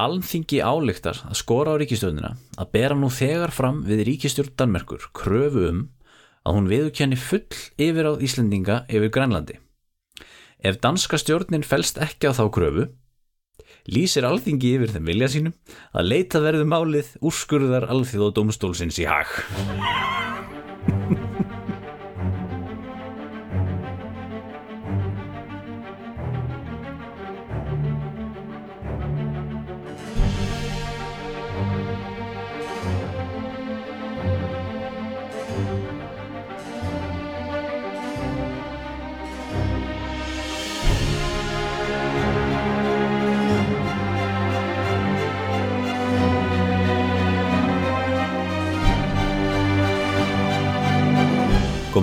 Alþingi álíktar að skora á ríkistjórnina að bera nú þegar fram við ríkistjórn Danmerkur kröfu um að hún viðurkenni full yfir á Íslendinga yfir Grænlandi. Ef danska stjórnin fælst ekki á þá kröfu, lýsir alþingi yfir þeim vilja sínum að leita verðu málið úrskurðar alþjóð og domstólsins í hag.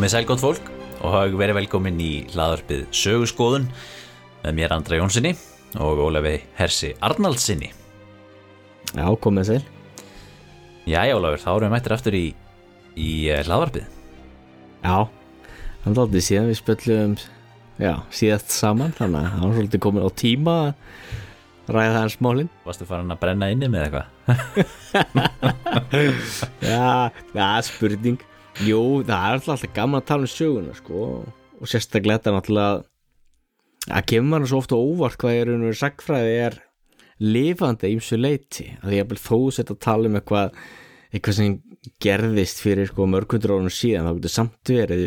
Komið sæl gott fólk og verið velkomin í hlaðarpið Söguskoðun með mér Andra Jónssoni og Ólafi Hersi Arnaldsinni. Já, komið sæl. Jæja Ólafur, þá erum við mættir aftur í, í eh, hlaðarpið. Já, hann látti síðan við spöllum síðast saman, þannig að hann var svolítið komin á tíma að ræða hans málinn. Varstu farin að brenna inni með eitthvað? Já, það er spurning. Jú, það er alltaf, gaman að tala um söguna, sko, og sérstaklega þetta náttúrulega að kemur mann svo ofta óvart hvað er unni sagfræði er lifandi ímsu leiti, að ég hef þó sett að tala um eitthvað eitthvað sem gerðist fyrir sko mörgundur árunum síðan, þá getur samt verið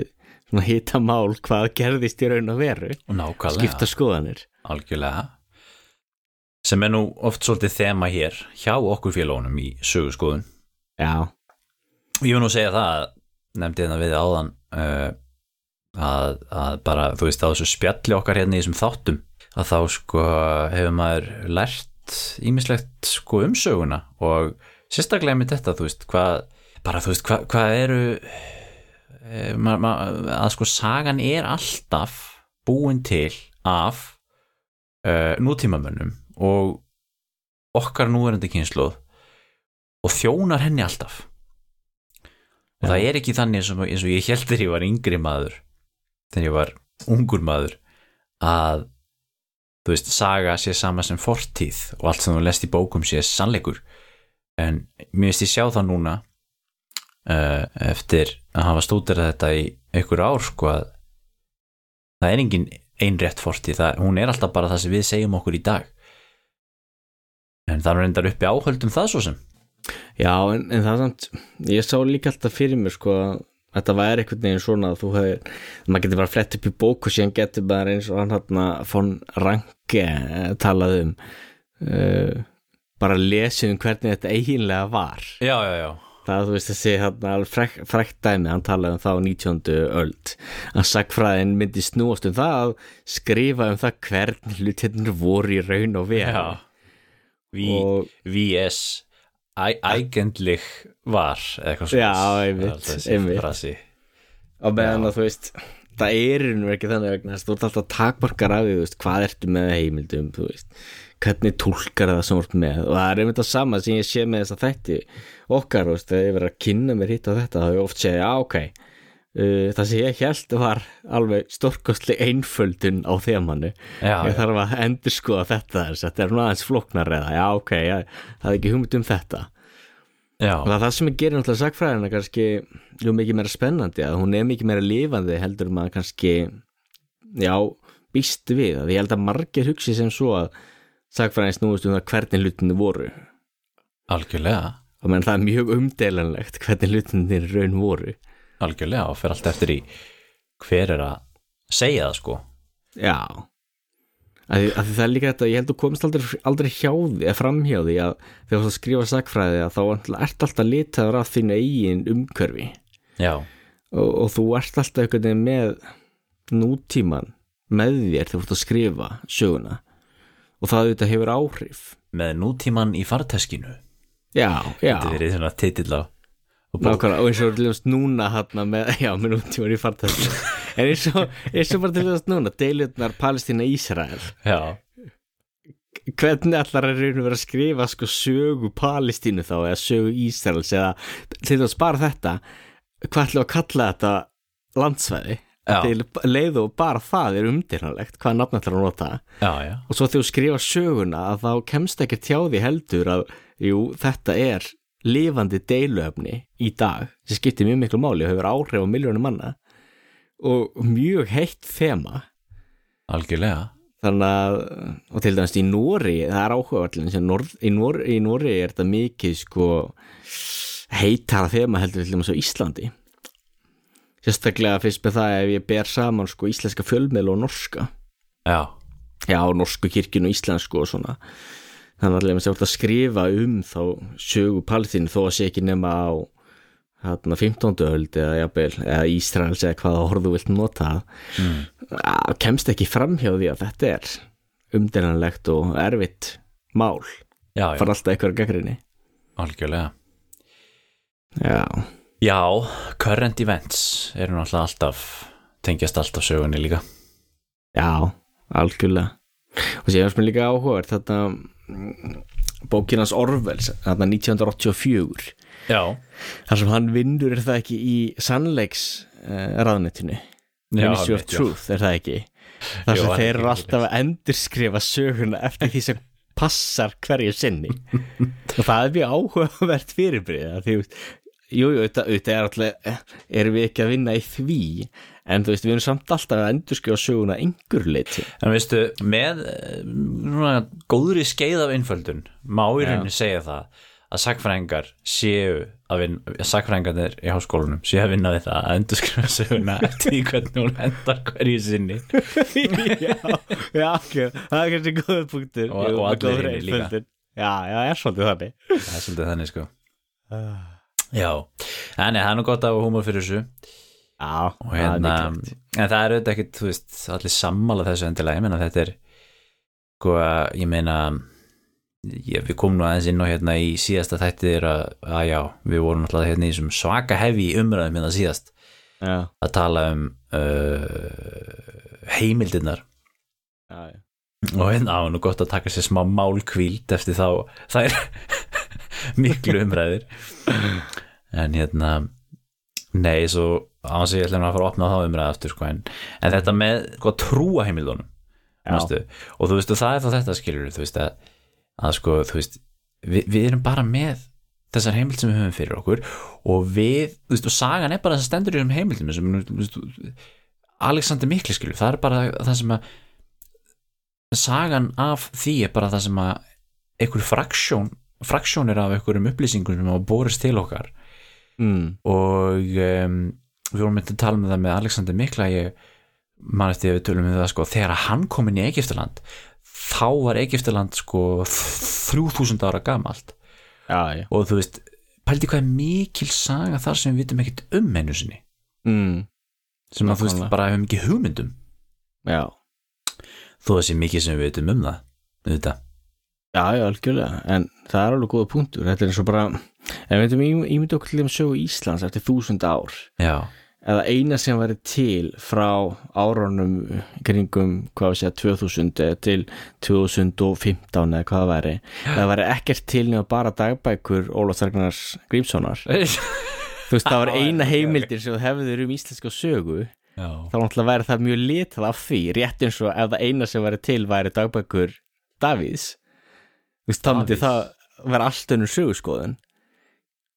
svona hita mál hvað gerðist í raun að veru, Nákvæmlega. skipta skoðanir Algjörlega. Sem er nú oft svolítið þema hér hjá okkur félagunum í söguskoðun. Já, Ég vil nú segja það að nefndi þetta við áðan uh, að, að bara, þú veist, á þessu spjalli okkar hérna í þessum þáttum að þá sko hefur maður lært ímislegt sko umsöguna og sérstaklega með þetta, þú veist, hvað bara, þú veist, hvað, hvað eru eh, ma, ma, að sko sagan er alltaf búin til af uh, nútímamönnum og okkar núverandi kynsluð og þjónar henni alltaf og það er ekki þannig eins og, eins og ég held þegar ég var yngri maður þegar ég var ungur maður að þú veist, saga sé sama sem fortíð og allt sem þú lest í bókum sé sannleikur. En mér veist ég sjá það núna uh, eftir að hafa stúderað þetta í einhver ár sko að það er engin einrétt fortíð, það, hún er alltaf bara það sem við segjum okkur í dag. En það er reyndar uppi áhöldum það svo sem já, en, en það er samt, ég sá líka alltaf fyrir mér sko að þetta væri einhvern veginn svona að þú hefur, maður getur bara flett upp í bók og síðan getur bara eins og hann hann von Ranke eh, talað um uh, bara lesið um hvernig þetta eiginlega var. Já, já, já. Það þú veist þessi hann frek, frekt dæmi, hann talaði um það á 19. öld að sagfræðin myndi snúast um það að skrifa um það hvernig hlutirnir voru í raun og veru. Já, VS Ægendlich var Já, einmitt, er og meðan að þú veist það er nú ekki þannig vegna að þú ert alltaf takmarkar af því, þú veist, hvað ertu með heimildum, þú veist, hvernig tólkar það ert með. Og það er einmitt það sama sem ég sé með þess að þætti okkar, þú veist, þegar ég verið að kynna mér hitt á þetta, þá hef ég oft segið, já, ok það sem ég held var alveg stórkostli einföldun á þemannu, ég þarf að endur skoða þetta þess, þetta er nú aðeins flóknar eða, já, ok, já, það er ekki hugmynd um þetta. Já, og það er það sem gerir náttúrulega sagfræðina kannski jú mikið meira spennandi að hún er mikið meira lifandi heldur maður kannski já, býst við. Að ég held að margir hugsi sem svo að sagfræðin snúist um það hvernig hlutinu voru. Algjörlega. Og menn það er mjög umdelanlegt hvernig hlutinu raun voru algjörlega og fer allt eftir í hver er að segja það sko. Já. Að að það er líka þetta, ég held að þú komist aldrei, aldrei hjá því, eða fram hjá því að þegar þú skrifa sagfræði að þá ert alltaf litaður af þínu eigin umhverfi. Já, og, og þú ert alltaf einhvern veginn með nútíman með þér þegar þú ert að skrifa söguna. Og það auðvitað hefur áhrif. Með nútíman í farteskinu. Já, já, Þetta verið svona titill á. Nákvæmlega og eins og til dæmis núna hann með, já, með nútíman í fartæsku en eins og, eins og bara til dæmis núna deilutnar Palestína Ísrael. Já, hvernig allar er raun og verið að skrifa sko sögu Palestínu þá eða sögu Ísraels eða til dæmis bara þetta hvað við að kalla þetta landsvæði? Til leið og bara það er umdýrnalegt hvað nafn ætlar að nota? Já, já, og svo þegar þú skrifa söguna að þá kemst ekki tjá því heldur að jú, þetta er lifandi deiluöfni í dag sem skiptir mjög miklu máli og hefur áhrif á miljónum manna og mjög heitt þema. Algjörlega. Þannig að, og til dæmis í Nóri það er áhugaverðin í, Nóri, er þetta mikið sko heitara þema heldur til dæmis á Íslandi. Sérstaklega fyrst með það ef ég ber saman sko íslenska fjölmiðl og norska. Já, já, norsku kirkjun og íslensku og svona þannig að það að skrifa um þá sögu palestínu þó að sé ekki nema á hérna 15. öld eða, jafnvel, eða Ísraels eða hvaða horfðu vilt nota mm. kemst ekki fram hjá því að þetta er umdennanlegt og erfitt mál. Já, já, fara alltaf eitthvað gaggrinni algjörlega. Já, já, current events eru náttúrulega alltaf tengjast alltaf sögunni líka. Já, algjörlega. Og er mér líka áhugaverð þetta bókinans Orwells þarna 1984 já, þar sem hann vinnur er það ekki í sannleiks uh, raðnetinu Já, Ministry of. Truth er það ekki? Þar sem hann þeir er eru alltaf að endurskrifa söguna eftir því sem passar hverju sinni. Og það er mjög áhugavert fyrirbrið því, þú veist, jú, er alltaf erum við ekki að vinna í því en þú veist, við erum samt alltaf að endurskrifa söguna einhver leiti en veistu, með eh, svona, góðri skeið af einföldun má í rauninni segja það að sakfræðingar séu að vinna sakfræðingarnir í háskólanum séu að vinna við það að endurskrifa söguna eftir hvernig hún endar hverju sinni. Já, já, ok, það er kannski góður punktur. Og- og allir hinir líka. já, já, er svolítið þannig. Það er svolítið þannig sko. Já, en það er nú gott að hafa húmor fyrir þessu já, og það er hérna, mikilvægt. en það er auðvitað ekkit þú veist, allir sammála þessu endilega. Ég meina þetta er sko, ég meina ég, við komum nú aðeins inn á hérna í síðasta þættir að, að já, við vorum alltaf hérna í þessum svaka hefi umræðum hérna síðast já, að tala um uh, heimildirnar. Já, já. Og hérna á nú gott að taka sér smá málkvíld eftir þá það er miklu umræðir en hérna nei, svo ánsi ég ætlum að fara að opna þá umræði aftur sko, en, en þetta með sko, trúa heimildunum og þú veist, og það er þá þetta skilur þú veist, að, að sko, þú veist við, við erum bara með þessar heimild sem við höfum fyrir okkur og við, þú veist, og sagan er bara þess að stendur í þessum heimildum sem, veist, Alexander Mikli skilur, það er bara það sem að sagan af því er bara það sem að einhver fraksjón fraksjónir af einhverjum upplýsingum sem hafa borist til okkar. Mm. og um, við vorum myndið að tala um það með Alexander Mikla ég man eftir að við tölum um það sko þegar hann kom inn í Egiptaland þá var Egiptaland sko 3000 ára gamalt. Já, já. Og þú veist, pældi hvað er mikil saga þar sem við vitum ekkert um mennu sinni? Mm. sem að þú veist bara hefum ekki hugmyndum. Já, þó það sé mikið sem við vitum um það þetta. já, já, algjörlega. En það er alveg góða punktur. Þetta er eins og bara, ef við veitum ímynd okkur til þeim sögu Íslands eftir þúsund ár. Já, eða eina sem væri til frá árunum kringum hvað við segja 2000 eða til 2015 eða hvað það væri. Það væri ekkert til nema bara dagbækur Ólaf Þargnars Grímssonar. Þú veist það var eina heimildir sem hefðir um íslenska sögu. Já, þá náttúrulega væri það mjög litað af því rétt eins og ef það eina sem væri til væri dagbækur Davíðs. Þú veist þá myndi það vera allt önnur söguskoðun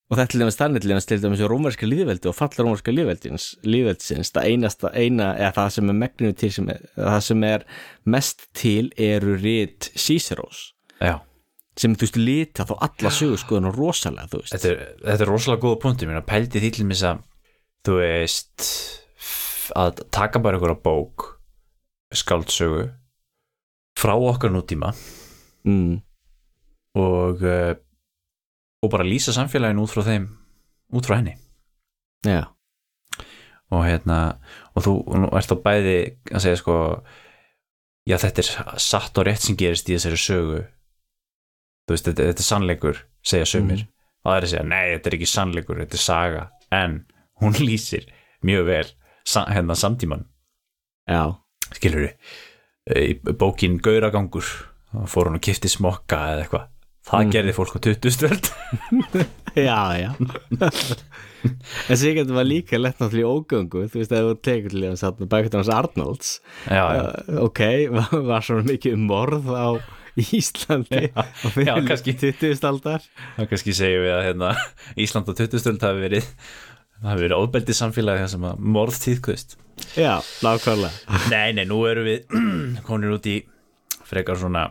og þetta til dæmis þannig til dæmis til dæmis í rómarska líðveldi og falla rómarska líðveldins það einasta eina eða það sem er megninu til sem er, það sem er mest til eru rít Cícerós já. sem þú veist litað þá alla söguskoðun og rosalega þú veist. Þetta, er, þetta er rosalega góða punktur. Mér að pældi því til mér að þú veist að taka bara einhverja bók skáldsögu frá okkar nútíma mm, og uh, og bara lýsa samfélaginu út frá þeim út frá henni. Já, og hérna og þú ert þá bæði að segja sko já þetta er satt og rétt sem gerist í þessari sögu. Þú veist þetta, þetta er sannleikur segja sömur Mhm. og það er að segja nei þetta er ekki sannleikur þetta er saga. En hún lýsir mjög vel sa, hérna samtíman já, skilur í bókin Gauragangur fór hún og kifti smokka eða eitthvað það gerði fólk á 20 stöld Já, já. En sér getur maður líka lett náttúrulega í ógöngu. Þú veist, ef þú tekur til þess að bækut hans Arnolds já, já, uh, Ok, var, svona mikið um morð á Íslandi Já, já, kannski. 20 aldar. Þá kannski segjum við að hérna, Ísland á 20 stöld hafi verið hafi verið óbeldið samfélagi þar sem að morð tíðkvist Já, nákvæmlega. Nei, nei, nú erum við konir út í frekar svona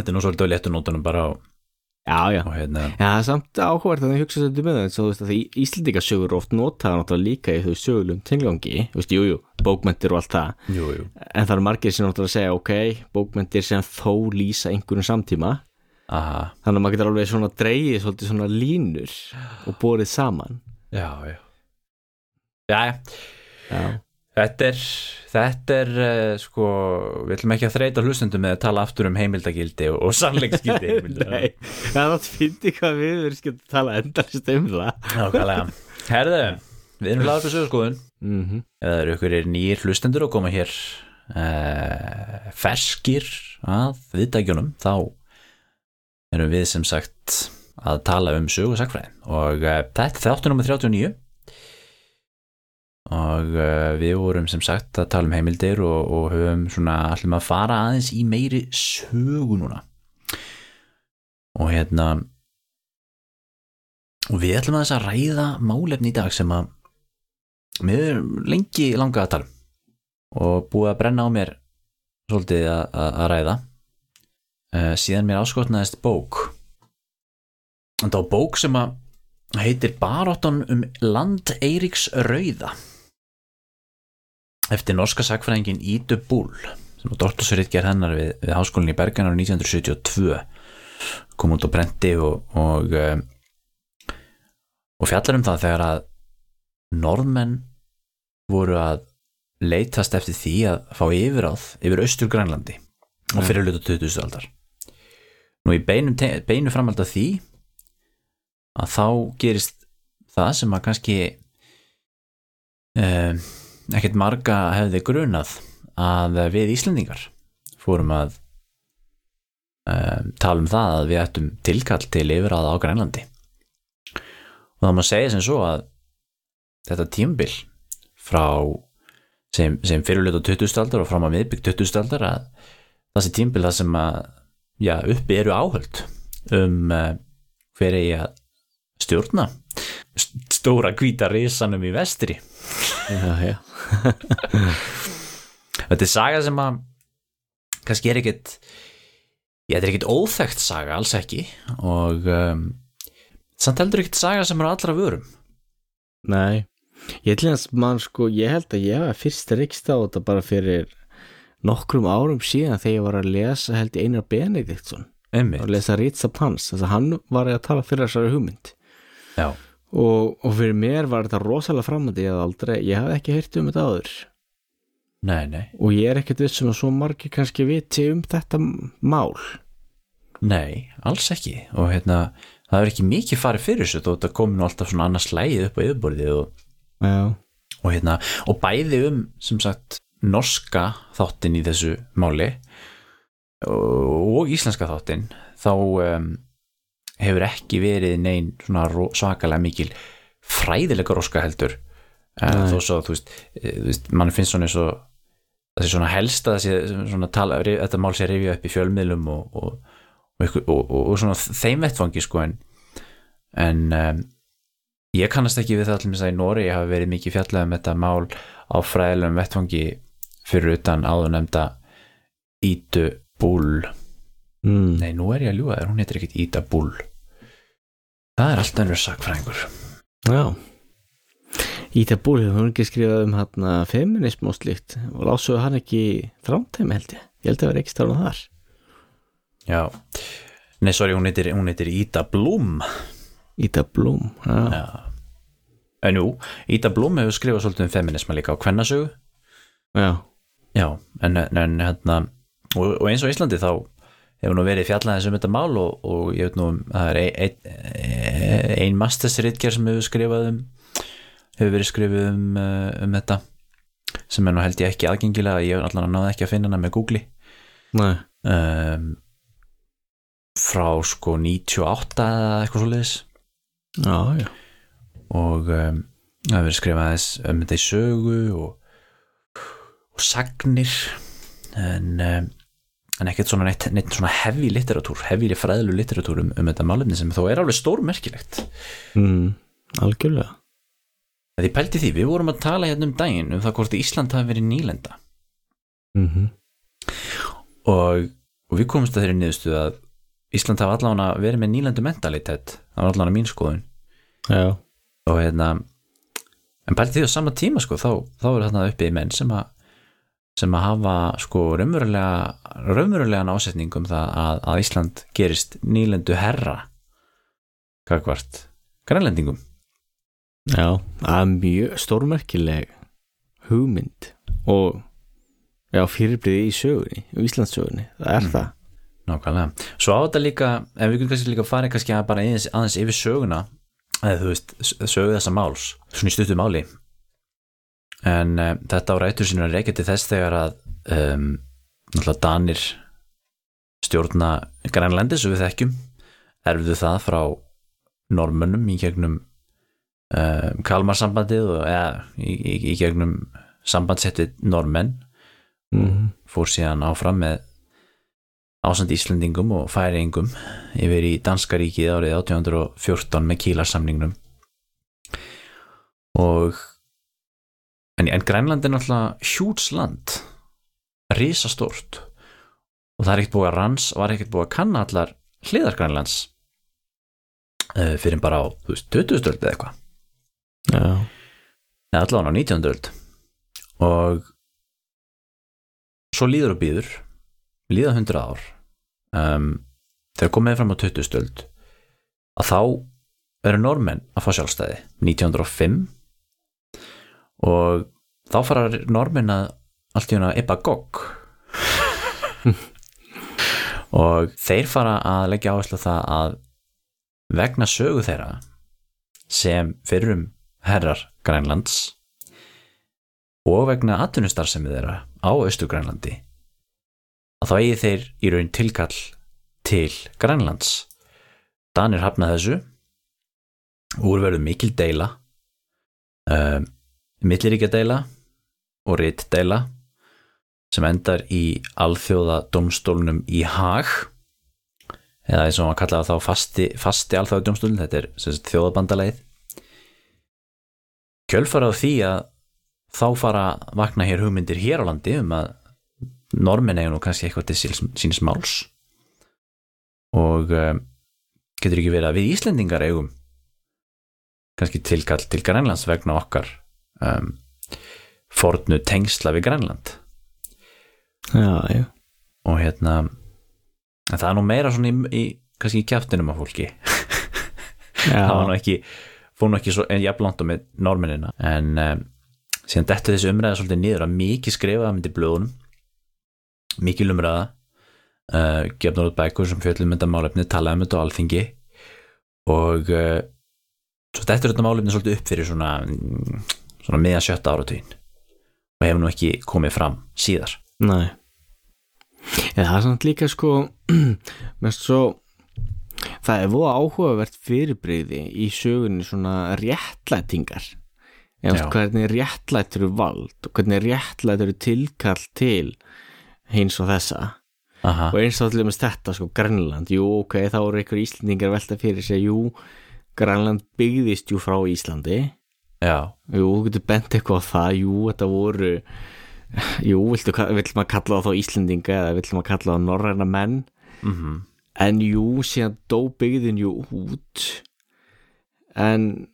þetta er nú svolítið á léttunótunum bara á, Já, já. hérna Já, það er samt áhugavert að það hugsa þetta með það þú veist að eru oft notaða náttúrulega líka í þau sögulum tenglangi, þú veist, jú, jú, bókmentir og allt það. Jú, jú, en það eru margir sem náttúrulega að segja, ok, bókmentir sem þó lýsa einhverjum samtíma. Aha, þannig að maður getur alveg svona dreigið svolítið svona línur og borið saman. Já, já. Já, Já, þetta er þetta er uh, sko við ætlum ekki að þreita hlustundum með að tala aftur um heimildagildi og, og sannleiksgildi heimilda Nei, það er fyndi hvað við erum að tala endalist um það. Nákvæmlega. Herðu, við erum laður fyrir sögurskoðun mm -hmm. það eru ykkur nýjir hlustendur og koma hér uh, ferskir að viðdækjunum þá erum við sem sagt að tala um sög og uh, þetta er þáttur nummer 39 og uh, við vorum sem sagt að tala um heimildir og, og höfum svona allum að fara aðeins í meiri sögu núna. Og hérna og við ætlum aðeins að ræða málefni í dag sem að mér er lengi langað að tala um. Og búið að brenna á mér svolítið að, að, að ræða. Uh, síðan mér áskotnaðist bók. En þá bók sem að heitir Baróttan um land Eiríks Rauða eftir norska sagfræðingin Ídu Bull sem var gerð hennar við, við háskólinni í Bergen árið 1972 kom út á brendi og og, uh, og fjallar um það þegar að norðmenn voru að leitast eftir því að fá yfiráð yfir austur Grænlandi og fyrir hlutu 20. aldar nú í beinu, beinu framhald af því að þá gerist það sem að kannski um, ekkert marga hefði grunað að við Íslendingar fórum að um, tala um það að við ættum tilkall til yfiráða á Grænlandi og það má segja sem svo að þetta tímbil frá sem, sem fyrirlut á 20. aldar og fram að miðbygg 20. aldar að sé tímbil það sem að já, uppi eru áhöld um uh, hver eigi að stjórna stóra hvíta risanum í vestri Já, já. Þetta er saga sem að kannski er ekkit ég, þetta er ekkit óþekkt saga, alls ekki. Og um, samt heldur ekkit saga sem er allra vörum. Nei, ég held að mann sko, ég held að ég hef fyrst reykst á þetta bara fyrir nokkrum árum síðan þegar ég var að lesa held ég Einar Benediktsson. Einmitt, að lesa Ritsap hans, þess að hann var að tala fyrir þessari hugmynd. Já, og, og fyrir mér var þetta rosalega framöndi ég hafði aldrei, ég hafði ekki heyrt um þetta áður. Nei, nei. Og ég er ekkert vissum að svo margir kannski viti um þetta mál. Nei, alls ekki. Og hérna, það er ekki mikið farið fyrir þessu þó þetta komi nú alltaf svona annars slægið upp á yfirborðið og, og hérna, og bæði um sem sagt norska þáttin í þessu máli og, og íslenska þáttin þá um, hefur ekki verið ro- svakalega mikil fræðilega roska heldur Nei. þó svo, þú veist, eh, veist mann finnst svona eins og það sé svona helst að það sé svona tala, þetta mál sé rifja upp í fjölmiðlum og, og, og, og, svona þeim vettfangi sko en, en um, ég kannast ekki við það allir að í Nóri ég hafi verið mikið fjallað um þetta mál á fræðilegum vettfangi fyrir utan áður nefnda Ítu Búl mm. nei nú er ég að ljúga þér, hún heitir ekkit Íta Búl það er allt önnur sakfræðingur Já. Íta Búli, hún er ekki skrifað um hann feminism og slíkt. Og lásuðu hann ekki þrántæmi held ég. Ég held að vera ekki stafnað þar. Já, nei sorry hún heitir, hún heitir Íta Blum. Íta Blum, já, já. En jú, Íta Blum hefur skrifað svolítið um feminisma líka á kvennasögu. Já. Já, en, en hérna og, og eins og Íslandi þá hefur nú verið fjallaðins um þetta mál og, og ég veit nú, um- það er ein, ein, ein mastersritger sem hefur skrifað um hefur verið skrifið um, uh, um þetta sem er nú held ég ekki aðgengilega ég allan náði ekki að finna hana með Google Nei, um, frá sko 98 eða eitthvað svo liðis já, já. Og um, það hefur verið skrifað um þetta í sögu og, og sagnir. En um, en ekkert svona neitt, neitt svona hefi litteratúr hefi fræðlu litteratúr um, um þetta málefni sem þó er alveg stórmerkilegt. Mm, algjörlega. Því pælti því, við vorum að tala hérna um daginn um það hvort Ísland hafi verið nýlenda. Mm og, og við komumst að þeirri niðurstu að Ísland hafi allavega verið með nýlendu mentalitet. Það var allavega mín skoðun. Já, og hérna en pælti því á sama tíma sko þá, þá er þarna uppi menn sem að sem að hafa sko raunverulega raunverulegan ásetning um það að, að Ísland gerist nýlendu herra kakvart grænlendingum já það er mjög stórmerkileg hugmynd og já, fyrirbliði í sögunni í Íslandssögunni, það er það Nákvæmlega. Svo á þetta líka, ef við kannski líka fara kannski að bara aðeins yfir söguna, eða þú veist, sögu þessa máls, svona í stuttu máli. En um, þetta á rættur sínur að reykja til þess þegar að um, náttúrulega Danir stjórna grænlendis og við þekkjum, erfðu það frá normönnum í gegnum um, kalmarsambandið og eða, í, í, í gegnum sambandsettið normenn mm fór síðan áfram með ásand Íslendingum og færingum yfir í Danska ríkið árið 1814 með kílarsamningnum og en, en Grænland er náttúrulega hjútsland risastórt og það er ekkert búið að ranns var ekkert búið að kanna allar hliðar Grænlands uh, fyrir bara á þú veist, 20. öld eða eitthvað já, eða allavega á 19. öld og svo líður og býður líða 100 ár um, þegar komið fram á 20. öld að þá eru normenn að fá sjálfstæði 1905 og þá fara normenn að allt í hún að eppa gogg. Og þeir fara að leggja áherslu það að vegna sögu þeirra sem fyrrum herrar Grænlands og vegna atvinnustarfsemi þeirra á Östugrænlandi að þá eigi þeir í raun tilkall til Grænlands. Danir hafna þessu. Úr verður mikil deila. Um, milliríkja deila og ritt deila sem endar í alþjóða domstólnum í Haag. Eða eins og maður kallaði þá fasti, fasti alþjóða domstólun, þetta er sagt, þjóðabandalegið kjölfarað því að þá fara vakna hér hugmyndir hér á landi um að normin eiga nú kannski eitthvað til síns máls. Og um, getur ekki verið að við Íslendingar eigum kannski tilkall til Grænlands vegna okkar um, fornu tengsla við Grænland. Já, já. Og hérna það er nú meira svona í, í kannski í kjæftinum af fólki. Það var nú ekki fór nú ekki svo en jafnlangt með norminina en um, síðan dettu þessi umræða svolítið niður að mikið skrifaða myndi blöðunum. Mikið umræða. Uh, gefnur út bækur sem fjöldum þetta málefni talaði um þetta á alþingi. Og uh, svo dettur þetta málefni svolítið upp fyrir svona mm, svona miðan sjötta áratugin og hefur nú ekki komið fram síðar. Nei. En það er samt líka sko mest svo það er voða áhugavert fyrirbreyði í sögunni svona réttlætingar. Eða hvernig réttlætur eru vald og hvernig réttlætur eru tilkall til hins og þessa. Aha, og eins og allir með þetta sko Grænland, jú ok, þá eru Íslendingar að velta fyrir sig, jú Grænland byggðist jú frá Íslandi já, jú, þú getur bent eitthvað á það, jú, þetta voru jú, viltu, vill maður kalla það þá Íslendinga eða vill maður kalla það norræna menn? Mhm. En jú, síðan dó byggðin jú út. En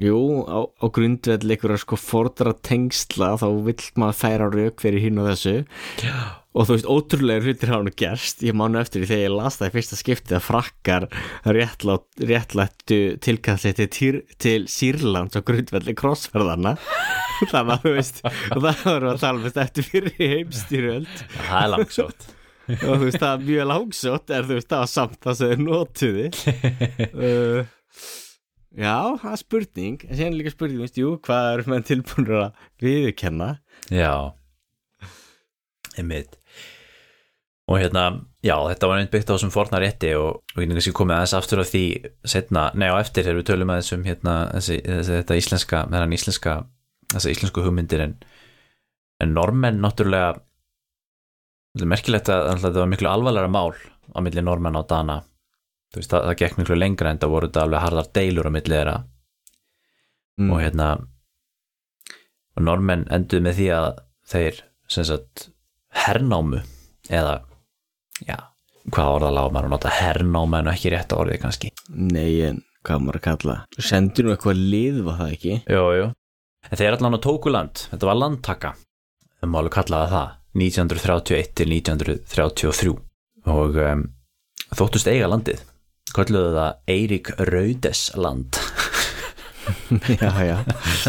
jú, á, á grundvell einhverja sko fordra tengsla þá vill maður færa rauk fyrir hinn og þessu. Já, og þú veist, ótrúlega hlutir hafa nú gerst. Ég mánu eftir því þegar ég las það í fyrsta skipti að frakkar réttlættu tilkalli til, til Sýrlands og grundvelli krossferðarna þannig að þú veist og það voru að tala um þetta eftir fyrir heimstýröld það er langsótt. Og þú veist, það er mjög langsótt er þú veist, það var samt það sem þeir notuði uh, já, það er spurning. En séðan líka spurning, veist, jú, hvað er menn tilbúinur að viðurkenna? Já. Einmitt og hérna, já, þetta var einnig byggt á þessum forna rétti og, og ég kannski komið aðeins aftur á því setna, nei á eftir þegar við tölum að þessum hérna, þessi, þessi, þetta íslenska, þennan íslenska þessa íslensku hugmyndir en, en normenn náttúrulega þetta er merkilegt að þetta var miklu alvarlega mál á milli normenn á Dana þú veist, það, það gekk miklu lengra en það voru þetta alveg harðar deilur á milli þeirra mm. og hérna og normenn enduð með því að þeir sem sagt hernámu eða já, hvað orðalega á maður að nota hernámu en ekki rétt orðið kannski? Nei, en hvað maður að kalla? Sendir nú eitthvað lið, var það ekki? Jú, jú, en þeir allan á tókuland þetta var landtaka. Það má alveg kallaða það 1931 til 1933 og um, þóttust eiga landið. Kalluðu það Eirík Raudes land Já, já,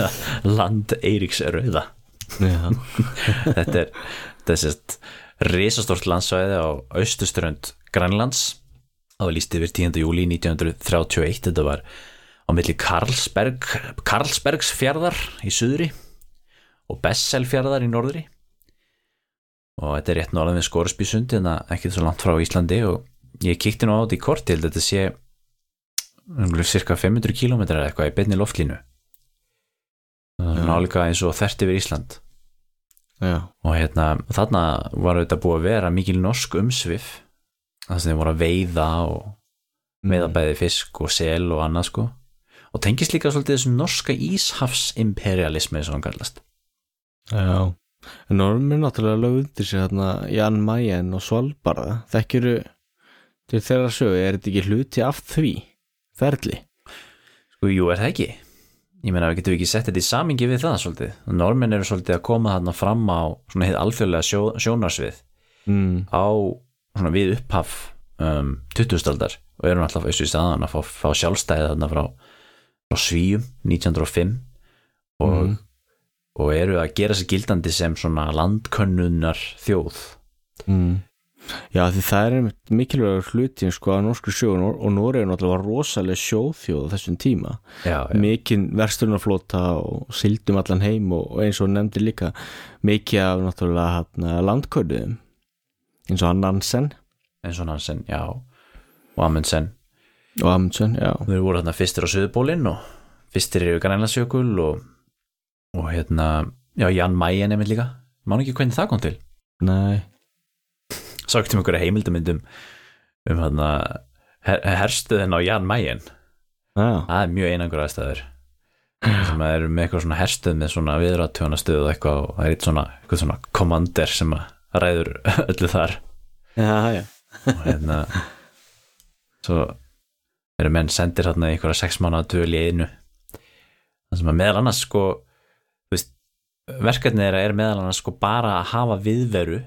land Eiríks Rauða. Já. þetta er, þetta er sérst risastort landsvæði á austuströnd Grænlands. Það var líst yfir 10. júli 1931 þetta var á milli Karlsberg Karlsbergsfjörðar í suðri og Besselfjörðar í norðri. Og þetta er rétt norðan við Skorsbysund en ekki svo langt frá Íslandi. Og ég kíkti nú á þetta í kort til þetta sé cirka 500 km eitthvað í beinni loftlínu. Nálega eins og þert yfir Ísland já. og hérna þarna var þetta búið að vera mikil norsk umsvif þannig að þeim voru að veiða og veiða bæði fisk og sel og annað sko. Og tengist líka svolítið þessum norska íshafsimperialismi sem hann kallast. Já, en normin náttúrulega lög undir sig hérna Jan Mayen og Svalbarða. Þekkiru til þeirra sögu? Er þetta ekki hluti af því ferli? sko, jú, er það ekki ég meina, við getum ekki sett þetta í samingi við það svolítið normin eru svolítið að koma þarna fram á svona heið alþjóðlega sjó, sjónarsvið Mm. á svona við upphaf um, 2000-aldar og erum alltaf þessu í staðan að fá, fá sjálfstæði þarna frá, frá Svíum 1905 og, Mhm. og eru að gera sér gildandi sem svona landkönnunar þjóð Mm. Já, því það er einmitt mikilvægur hluti sko að norsku sjóun og Nóri er náttúrulega rosalega sjóþjóð þessum tíma. Já, já, mikinn verslunarflóta og sildum allan heim og, eins og nefndi líka mikið af náttúrulega hérna, landkörðum eins og hann Nansen. Eins og Nansen, já. Og Amundsen, og Amundsen, já. Þau voru þarna fyrstir á Suðbólinn og fyrstir eru Grænlandsjökul og, og hérna já, Jan Mayen nefnir líka. Mánu ekki hvernig það kom til? Nei, sagt um einhverja heimildamindum um hérna her, herstuðin á Jan Mayen? Já, það er mjög einangur aðstæður sem að eru með eitthvað svona herstuð með svona viðratjónastöð og eitthvað og það er eitt svona, eitthvað svona kommander sem að ræður öllu þar. Já, já. Og hérna svo eru menn sendir hérna í einhverja sex mánu að döl í einu. Það sem að meðal annars sko verkefnið þeirra er meðal annars sko bara að hafa viðveru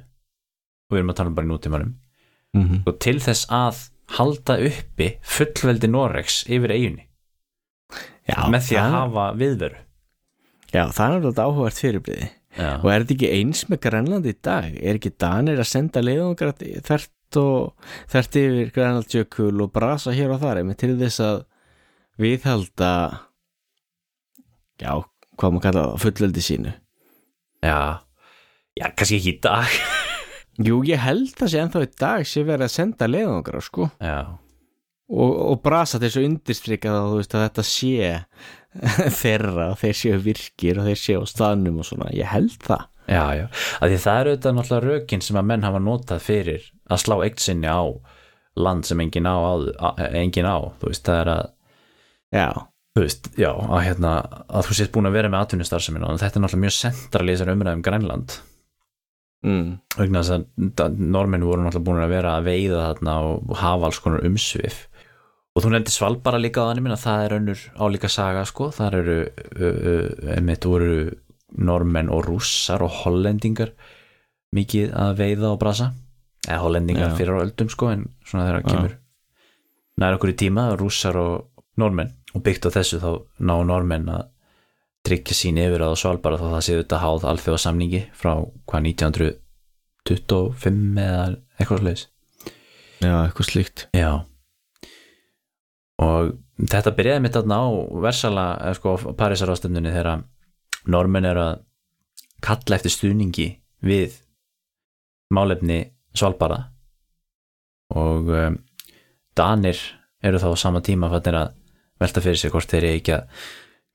við erum að tala um bara í nútímanum. Mm og til þess að halda uppi fullveldi Norex yfir eiginni Já, með því að það- hafa viðveru. Já, það er þetta áhugart fyrirbliði og er þetta ekki eins með Grænland í dag? Er ekki Danir að senda leiðungar þert og þert yfir Grænlandsjökul og brasa hér og þar með til þess að viðhalda já, hvað maður kalla það fullveldi sínu? Já, já, kannski ekki í dag Jú, ég held það sé ennþá í dag sé verið að senda leiðungar sko. Já, og, og brasa þessu undirstrika þá þú veist að þetta sé þeirra og þeir séu virkir og þeir séu á staðnum og svona, ég held það. Já, já. Að því það eru auðvitað náttúrulega rökin sem að menn hafa notað fyrir að slá eitt sinni á land sem engin á, á, engin á, þú veist, það er að Já, þú veist, já, að hérna að þú sést búin að vera með atvinnustarfsemina og þetta er náttúrulega mjög central í þessar umræðum Grænland mm. vegna þess að normenn voru náttúrulega búin að vera að veiða þarna og hafa alls konar umsvif. Og þú nefndi Svalbara líka á þannig minna það er önnur álíka saga sko. Þar eru einmitt voru normenn og rússar og hollendingar mikið að veiða og brasa. Eða hollendingar Já. fyrir á öldum sko en svona þegar kemur nær okkur í tíma rússar og normenn og byggt á þessu þá ná normenn að tryggja sín yfir á Svalbara þá það séu þetta háð alþjóða samningi frá hvað 1925 eða eitthvað sliðis já, eitthvað slíkt. Já. Og þetta byrjaði mitt á Versala, eða sko Parísarástöndunni þegar normenn er að kalla eftir stuðningi við málefni Svalbara og um, Danir eru þá á sama tíma fannir að velta fyrir sig hvort þeir eru ekki að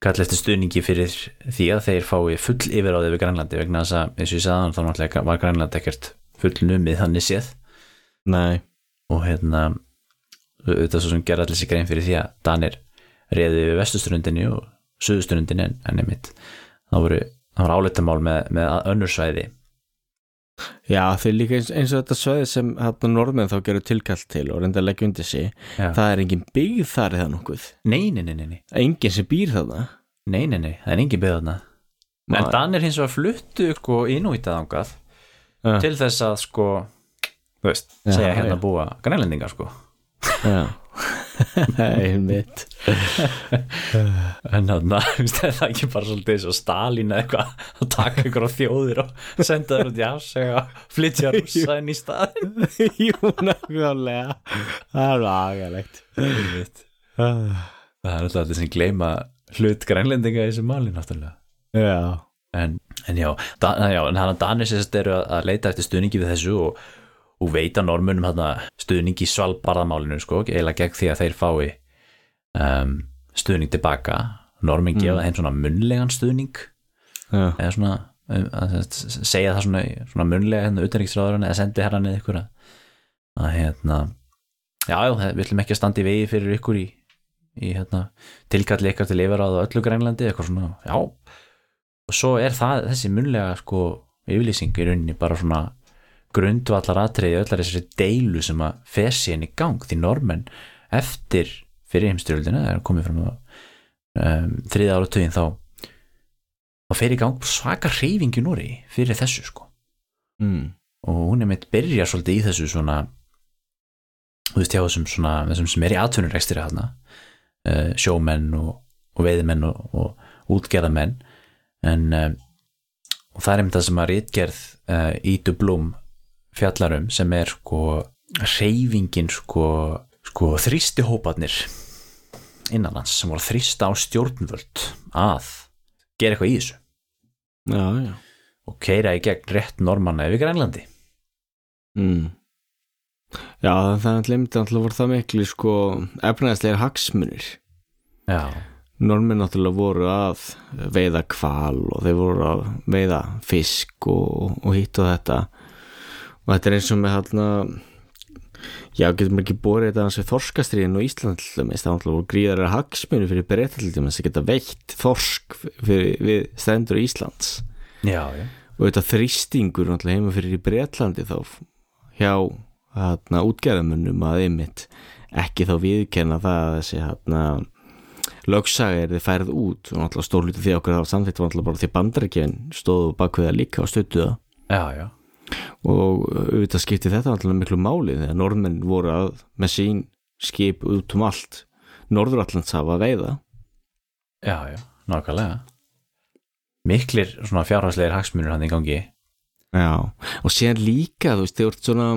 kalla eftir stuðningi fyrir því að þeir fái full yfiráði við Grænlandi vegna þess að eins og ég sagði þá náttúrulega var Grænland ekkert full numið þannig séð. Nei, og hérna þetta svo sem gerði allir sig grein fyrir því að Danir reyði við vestusturundinni og suðusturundinni en, en einmitt það voru, það voru áleitamál með, með önnur svæði já þeir líka eins, eins og þetta sveið sem hérna norðmenn þá gerur tilkall til og reynda að leggja undir sig Já. það er engin byggð þar eða nokkuð nei, nei, nei, nei, nei, engin sem býr þarna nei, nei, nei það er engin byggð þarna en. Danir hins vegar fluttu sko innúitaðangað Já. til þess að sko þú veist, Já, segja hérna já. búa grænlendingar sko já einmitt. En þannig að það er ekki bara svolítið eins og Stalin eða eitthvað að taka ykkur á þjóðir og senda þér út í afsega flytja rússa inn í staðin jú, nákvæmlega. Það er agalegt. Það er alltaf allir sem gleyma hlut grænlendinga í þessu máli náttúrulega. Já, en, en já, da, já en hann að Danir sérst eru að leita eftir stuðningi við þessu og, og veita normunum þarna stuðningi í svalbarðamálinu sko, eiginlega gegn því að þeir fái um, stuðning tilbaka. Normin gefa þeim svona munlegan stuðning. Já, eða svona um, að, segja það svona, svona munlega hérna utanriksráðurinn eða sendi herran eða ykkur að, að hérna já, við ætlum ekki að standa í vegi fyrir ykkur í, í hérna, tilkalli ykkar til yfirráð á öllu grænlandi eitthvað svona, já. Og svo er það, þessi munlega sko yfirlýsing í rauninni bara svona grundvallar atriði öllar þessari deilu sem að fesi henni í gang því normenn eftir fyrir heimstyrjöldina, það er komið fram á um, þriða áratugin þá þá fer í gang svaka reyfingi núri fyrir þessu sko mm. og hún er meitt byrjar svolítið í þessu svona þú veist hjá þessum svona þessum sem er í atvinnurekstri hana uh, sjómenn og, og veiðmenn og, og útgerðamenn en uh, og það er einmitt það sem að rítgerð uh, í dublum fjallarum sem er sko reyfingin sko, sko þrýsti hóparnir innanlands sem voru að þrýsta á stjórnvöld að gera eitthvað í þessu. Já, já. Og keira í gegn rétt normanna yfir Grænlandi. Mm. já, það er limtið alltaf voru það miklu sko efnæðslegar hagsmunir. Já, normin náttúrulega voru að veiða kval og þeir voru að veiða fisk og, og hitt og þetta og þetta er eins og með hérna já, getur maður ekki borið þetta hans við þorskastriðin og Ísland það voru gríðarar hagsmunir fyrir breyta til dæmis að geta veitt þorsk fyrir, við strendur Íslands. Já, já. Og þetta þrýstingur heima fyrir í Bretlandi þá hjá hérna útgerðamunum að einmitt ekki þá viðkenna það að þessi hérna lögsaga er þið færið út. Og náttúrulega stórlítið því okkur það samþýtt var náttúrulega bara því bandarækjön stóðu bak við það líka og stöttu það. Já, já, og auðvitað skipti þetta náttúrulega miklu máli þegar norðmenn voru að með sín skip út um allt Norðurallandshafa að veiða. Já, já, nákvæmlega. Miklir svona fjárhagslegir hagsmunir hann í gangi. Já, og síðan líka þú veist, þið vart svona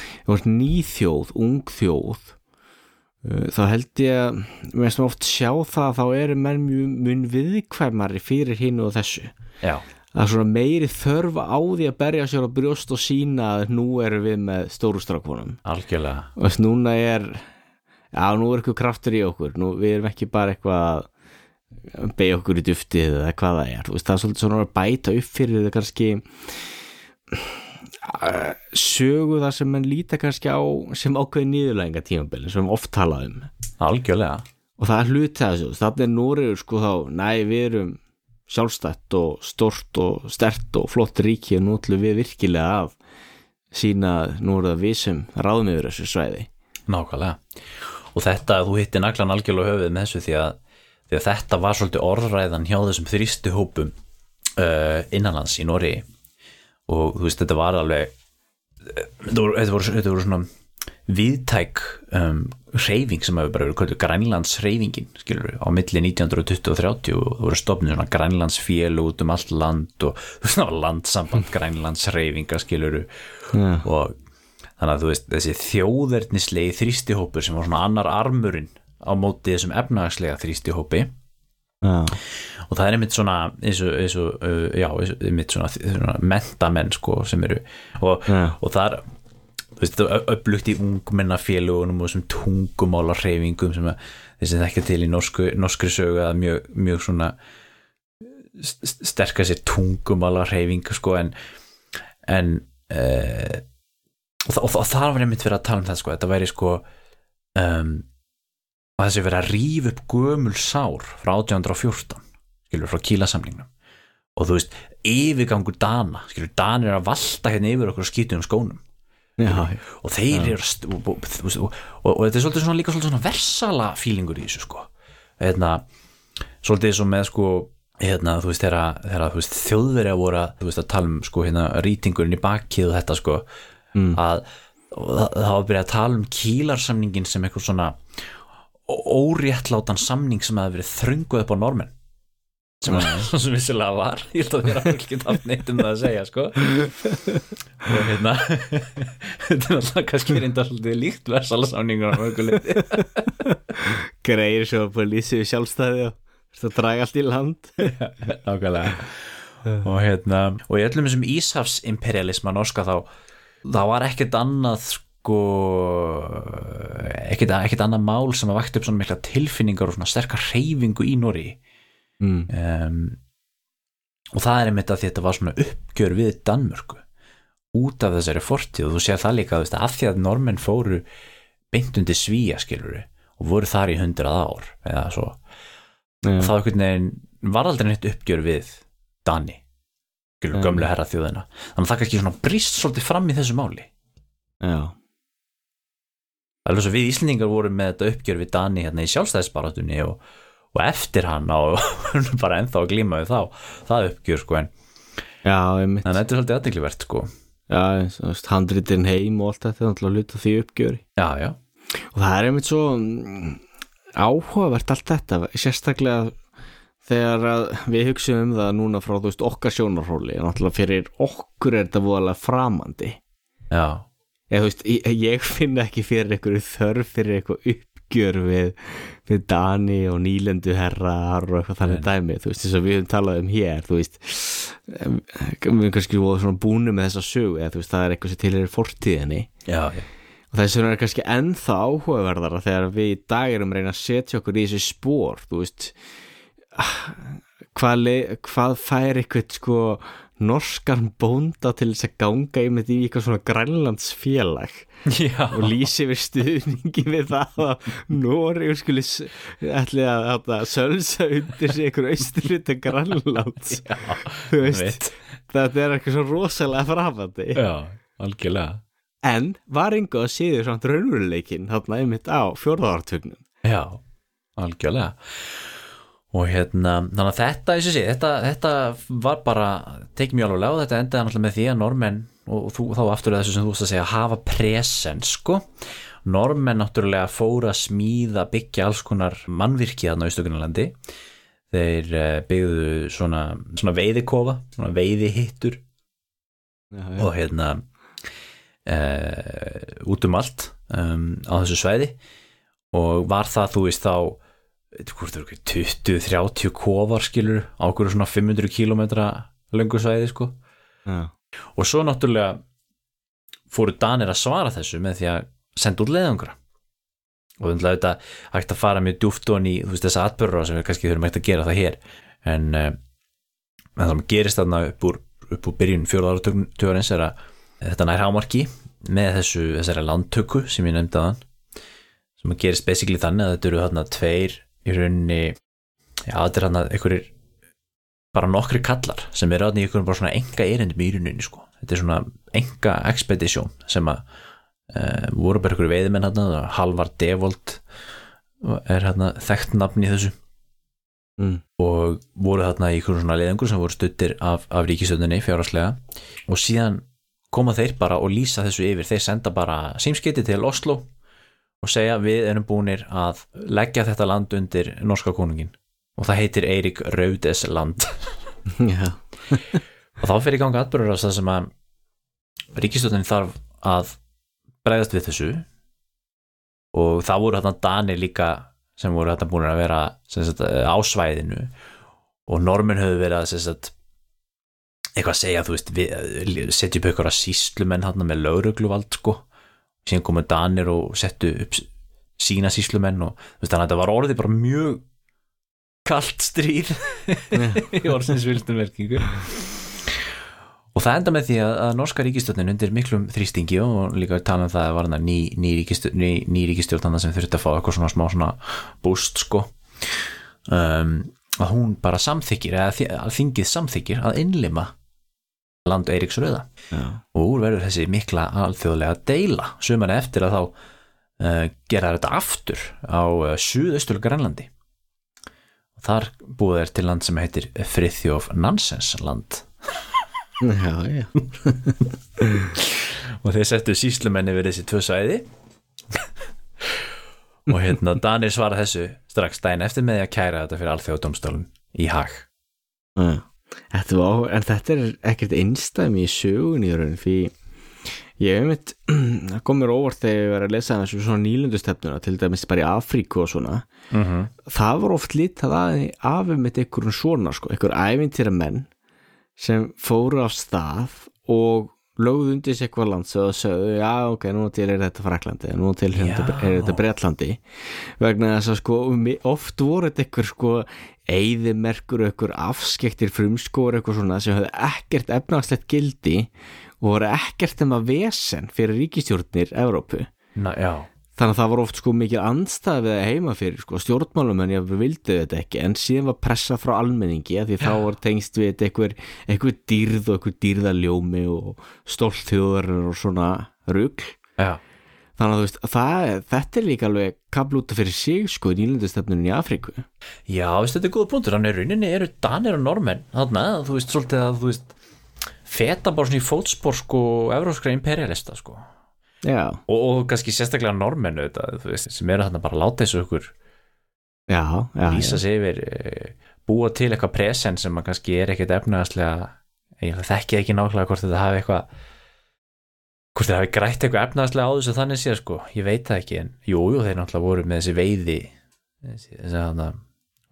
þið vart nýþjóð, ung þjóð uh, þá held ég að mér sem oft sjá það þá eru menn mjög mun viðkvæmari fyrir hinn og þessu. Já, er svona meiri þörf á því að berja sér á brjóst og sína að nú erum við með stórustrákonum algjörlega. Og þess núna er já, nú er eitthvað kraftur í okkur. Nú, við erum ekki bara eitthvað að beigja okkur í duftið eða hvað það er. Veist, það er svolítið svona að bæta upp fyrir þetta kannski uh, sögu það sem mann líta kannski á sem ákveði nýðurlæðinga tímabili sem oft talað um. Algjörlega, og það er hluti af þessu, þannig er Núriður sko þá, næ við erum sjálfstætt og stort og stert og flott ríki og nú ætlum við virkilega að sína nú er það við sem ráðum yfir þessu svæði. Nákvæmlega. Og þetta, þú hitti naglan algjörlega höfuð með þessu því að, því að þetta var svolítið orðræðan hjá þessum þrýstu hópum uh, innanlands í Nóri og þú veist, þetta var alveg þetta voru, þetta voru, þetta voru svona viðtæk um, reyfing sem hefur bara verið kvöldu Grænlands reyfingin skilur við, á milli 1920 og 30 og þú voru stofnir svona Grænlands fél út um allt land og var landsamband Grænlands reyfinga skilur við Já. og þannig að þú veist, þessi þjóðverðnislegi þrýstihópur sem var svona annar armurinn á móti þessum efnagslega þrýstihópi. Já, og það er einmitt svona eins og, eins og uh, já, einmitt svona, svona mentamenn sko sem eru. Og, Já. og veist, þetta er upplugt í ungmennafélugunum og þessum tungumála hreyfingum sem þessi þekkja til í norsku, norskri sögu að mjög, mjög svona st- sterka sér tungumála hreyfing sko en en uh, og, og, og það var einmitt verið að tala um það sko, þetta væri sko um, að þessi verið að rífa upp gömul sár frá 1814 skilur frá kílasamningnum. Og þú veist, yfirgangur Dana skilur, Danir að valta hérna yfir okkur og skýtu um skónum já, og þeir eru og, og, og, og, og þetta er svolítið svona líka svolítið svona versala fílingur í þessu sko. Hérna, svolítið svo með sko hérna, þú veist, þegar, þjóðverja voru að, veist, að tala um sko hérna rýtingurinn í bakið og þetta sko Mm. að og það, var að byrja að tala um kílarsamningin sem eitthvað svona óréttlátan samning sem hefði verið þrönguð upp á normen sem, vissilega var. Ég held að þér að ekki haft neitt um það að segja sko. Og hérna þetta er alltaf kannski reynda svolítið líkt versalasamningur á mörgu leiti. Greir svo að lýsa við sjálfstæði og þú draga allt í land. Nákvæmlega. Og hérna og í öllum þessum Íshafsimperialisma norska þá það var ekkert annað sko ekkert, ekkert annað mál sem að vakti upp svona mikla tilfinningar og svona sterkar reyfingu í Nóri mm. um, og það er einmitt að þetta var svona uppgjör við Danmörku út af þessari fortíð. Og þú séð það líka veist, af því að normenn fóru beint undir svíja skiluru og voru þar í hundrað ár eða svo þá einhvern veginn var aldrei neitt uppgjör við Dani Nei. gömlu herra þjóðina. Þannig að það kannski svona brist svolítið fram í þessu máli. Já, alveg svo við Íslendingar vorum með þetta uppgjör við Dani hérna í sjálfstæðisbaratunni og, og eftir hann og bara ennþá að glíma við þá það uppgjör sko en þannig að þetta er svolítið aðdeglivert sko. Já, veist, handritin heim og allt þetta er náttúrulega hluta því uppgjöri. Já, já, og það er einmitt svo mm, áhugavert allt þetta sérstaklega þegar að við hugsaum um það núna frá þú veist okkar sjónarhóli en náttúrulega fyrir okkur er þetta voðalega framandi. Já, ég, veist, ég, ég finn ekki fyrir einhverju þörf fyrir eitthvað uppgjör við, við Dani og nýlendu herrar og eitthvað þannig dæmi þú veist þess að við höfum talað um hér þú veist við kannski voru svona búinu með þessa sögu eða þú veist það er eitthvað sem til er fortíðinni já, já. og þess vegna er kannski ennþá áhugaverðara þegar við í dag erum reyna að setja okkur í þessi spór þú veist ah, hvað, hvað fær eitthvað sko norskan bónda til þess að ganga í eitthvað svona grænlandsfélag já. og lýsi við stuðningi við það að Nóri skuli ætli að, að, að sölsa undir sig einhver austurluta grænlands. Já, þú veist, þetta er eitthvað svo rosalega frafandi já, algjörlega. En var einhvað að séðu samt raunveruleikin þarna einmitt á fjórðarartögnum. Já, algjörlega og hérna, þannig að þetta sé, þetta, þetta var bara tekið mjög alveg og þetta endaði náttúrulega með því að normenn og, þú, þá aftur þessu sem þú veist að segja hafa presens, sko. Normenn náttúrulega fóru að smíða byggja alls konar mannvirki þarna á Ístökunarlandi þeir eh, byggðu svona, svona veiðikofa, svona veiðihittur og hérna uh, út um allt um, á þessu svæði. Og var það þú veist þá hvort eru 20-30 kofar skilur á okkur svona 500 km löngu svæði sko. Já. og svo náttúrulega fóru Danir að svara þessu með því að senda út leiðangra. Og þannig að þetta hægt að fara mjög djúft og í þú veist þessa atbyrra sem við kannski þurfum hægt að gera það hér. En, uh, en það sem gerist þarna upp úr, upp úr byrjun fjóra ára tjóðarins er að þetta nær hámarki með þessu þessari landtöku sem ég nefndi aðan sem að gerist basically þannig að þetta eru þarna tveir í rauninni já þetta er þarna einhverjir bara nokkri kallar sem eru þarna í einhverjum bara svona enga erindum í rauninni sko. Þetta er svona enga expedition sem að uh, voru bara einhverju veiðmenn þarna Halvar Devold er þarna þekkt nafn í þessu. Mm. og voru þarna í einhverjum svona leiðangur sem voru stuttir af, af ríkistöndinni fjárhagslega. Og síðan koma þeir bara og lýsa þessu yfir. Þeir senda bara símskeiti til Oslo og segja við erum búinir að leggja þetta land undir norska konungin og það heitir Eirik Raudes land. Og þá fyrir ganga atbyrður það sem að ríkistöndin þarf að bregðast við þessu. Og það voru þarna Danir líka sem voru þarna búin að vera sagt, á svæðinu. Og normin höfðu verið að sagt, eitthvað að segja þú veist, setja upp ykkur að síslumenn hann með laurugluvald sko síðan komu Danir og settu upp sína síslumenn og þannig að þetta var orðið bara mjög kalt stríð. Í orðsins vilstum verkingu og það enda með því að, að norska ríkistjórnin undir miklum þrýstingi og líka tala um það að var ný, ný, ríkistjórn, ný, ný sem þurfti að fá eitthvað svona smá svona búst sko. Um, að hún bara samþykir að þingið samþykir að innlima land Eiríks rauða. Já. og úr verður þessi mikla alþjóðlega deila. Suman eftir að þá uh, gera þetta aftur á uh, suðaustul Grænlandi. Og þar búið er til land sem heitir Frithjóf Nansens land. Já, já. Og þeir settu síslumenni við þessi tvö svæði. Og hérna Danir svara þessu strax daginn eftir með að kæra þetta fyrir alþjóðdómstólum í hag Já. Þetta var, en þetta er ekkert einstæmi í sögun í raun því ég hef mitt það kom mér óvart þegar ég verið að lesa þessu svona nýlundustefnuna til dæmis bara í Afríku og svona mm -hmm. það var oft litað að af með einhverjum svona sko, einhver ævintýra menn sem fóru á stað og lögðu undir sig eitthvað land og sögðu, já ok, nú til er þetta Fraklandi, nú til er þetta, er Bretlandi. Vegna þess að sko oft voru þetta einhver sko eyðimerkur og einhver afskektir frumskóur eitthvað svona sem höfðu ekkert efnagslegt gildi og voru ekkert um að vesen fyrir ríkistjórnir Evrópu. Na, já, Þannig að það var oft sko við að heima fyrir sko stjórnmálumenn ég vildi þetta ekki en síðan var pressa frá almenningi að því þá var tengst við þetta einhver, einhver dýrð og einhver dýrðaljómi og stolt þjóðar og svona rugl. Já, þannig að þú veist það, þetta er líka alveg kaplúta fyrir sig sko í nýlendustefnunum í Afríku. Já, veist, þetta er góða punktur. Hann er rauninni eru Danir og Normenn þarna, þú veist, svolítið að þú veist feta bara svona í fótspor sko og, og kannski sérstaklega Normenn auðvitað, þú veist, sem eru þarna bara að láta þessu okkur já. sig yfir eh, búa til eitthvað presen sem að kannski er ekkit efnaðaslega ég þekki ekki nákvæmlega hvort þetta hafi eitthvað hvort þetta hafi grætt eitthvað efnaðaslega á þessu þannig séð sko, ég veit það ekki en jú, jú, þeir náttúrulega voru með þessi veiði þessi, þessi þarna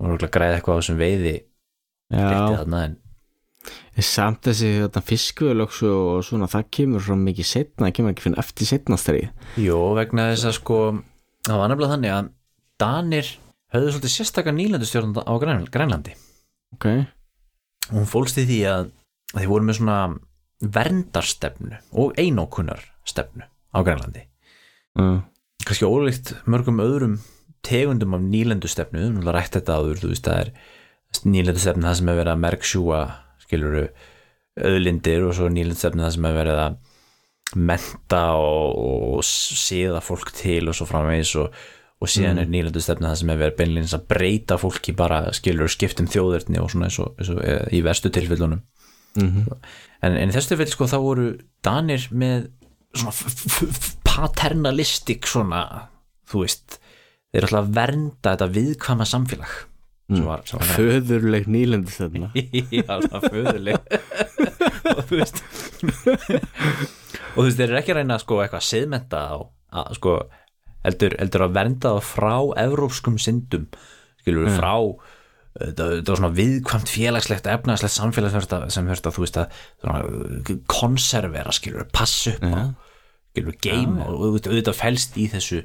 voru að græða eitthvað á þessum veiði rétti já þarna en samt þessi þetta fiskvölöks og svona það kemur svo mikið setna, það kemur ekki fyrir eftir setna stærið jú, vegna þess að sko það var nefnilega þannig að Danir höfðu svolítið sérstakar nýlendustjórnanda á Grænl- Grænlandi. Ok, og hún fólst í því að þeir voru með svona verndarstefnu og einókunarstefnu á Grænlandi. Uh, kannski ólíkt mörgum öðrum tegundum af nýlendustefnu við erum rætt þetta áður, þú veist það er nýlendustefnu það sem er verið að merksjúa skiluru öðlindir og svo nýlendustefnu það sem er verið að menta og, og séða fólk til og svo framvegis og, og síðan er nýlendustefnu það sem er verið beinleins að breyta fólki bara skilur skiptum þjóðurni og svona eins og, eins og eh, í verstu tilfellunum. Mm en, en í þessu tilfelli sko þá voru Danir með svona paternalistik svona, þú veist þeir eru alltaf að vernda þetta viðkvæma samfélag var föðurleg nýlendustefna Já, það föðuleg og þú veist og þú veist, þeir eru ekki að reyna sko eitthvað að siðmenta á að, sko, heldur, heldur að vernda frá evrópskum syndum skilur við frá þetta, þetta var svona viðkvæmt félagslegt efnagslegt samfélag sem verður að, þú veist að svona, konservera skilur við, passa upp á skilur við, geima og auðvitað felst í þessu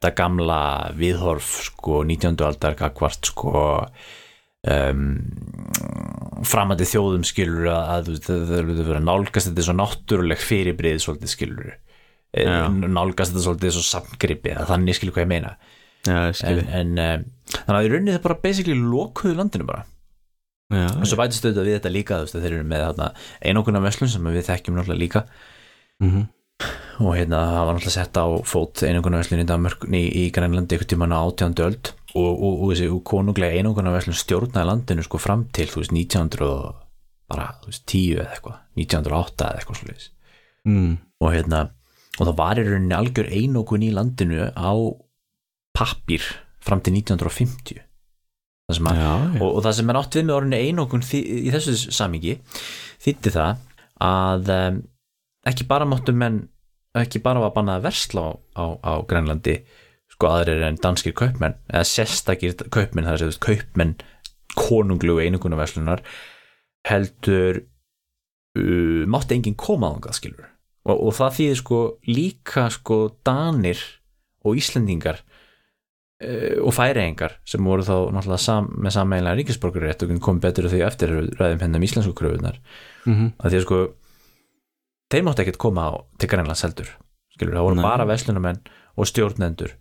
þetta gamla viðhorf sko 19. aldar gagvart sko um, framandi þjóðum skilur að, að það verður nálgast þetta er svo náttúruleg fyrirbrið svolítið skilur Já. nálgast þetta svolítið svo samgripi að þannig skilur hvað ég meina Já, en, en um, þannig að í rauninni það bara basically lokuðu landinu bara Já, og svo bætist auðvitað við þetta líka veist, þeir eru með þarna einokuna verslun sem við þekkjum náttúrulega líka mhm. Og hérna það var náttúrulega sett á fót einokuna verslun í Danmörk í, í Grænlandi ykkur tíman á 18. öld og, og, og þessi konunglega einokuna verslun stjórnaði landinu sko fram til þú veist 1900 og bara þú veist 10 eða eitthvað 1908 eða eitthvað svolítið mm. og hérna og það var í rauninni algjör einokun í landinu á pappír fram til 1950 það að Já, og, og það sem er átt við með orðinu þi- í þessu samingi þýtti það að um, ekki bara máttu menn ekki bara var bannað að versla á, á, á Grænlandi sko aðrir en danskir kaupmenn eða sérstakir kaupmenn það er að segja kaupmenn konunglugu einokunaverslunar heldur uh, mátti enginn koma þangað skilur og, og það þýðir sko líka sko Danir og Íslendingar uh, og færiðingar sem voru þá náttúrulega sam, með sammeinlega ríkisborgarétt og kom betur því eftir ræðum hennar um íslensku kröfunar mm -hmm. að því að sko þeir máttu ekkert koma á til Grænlands heldur skilur, það voru Nei. bara veslunamenn og stjórnendur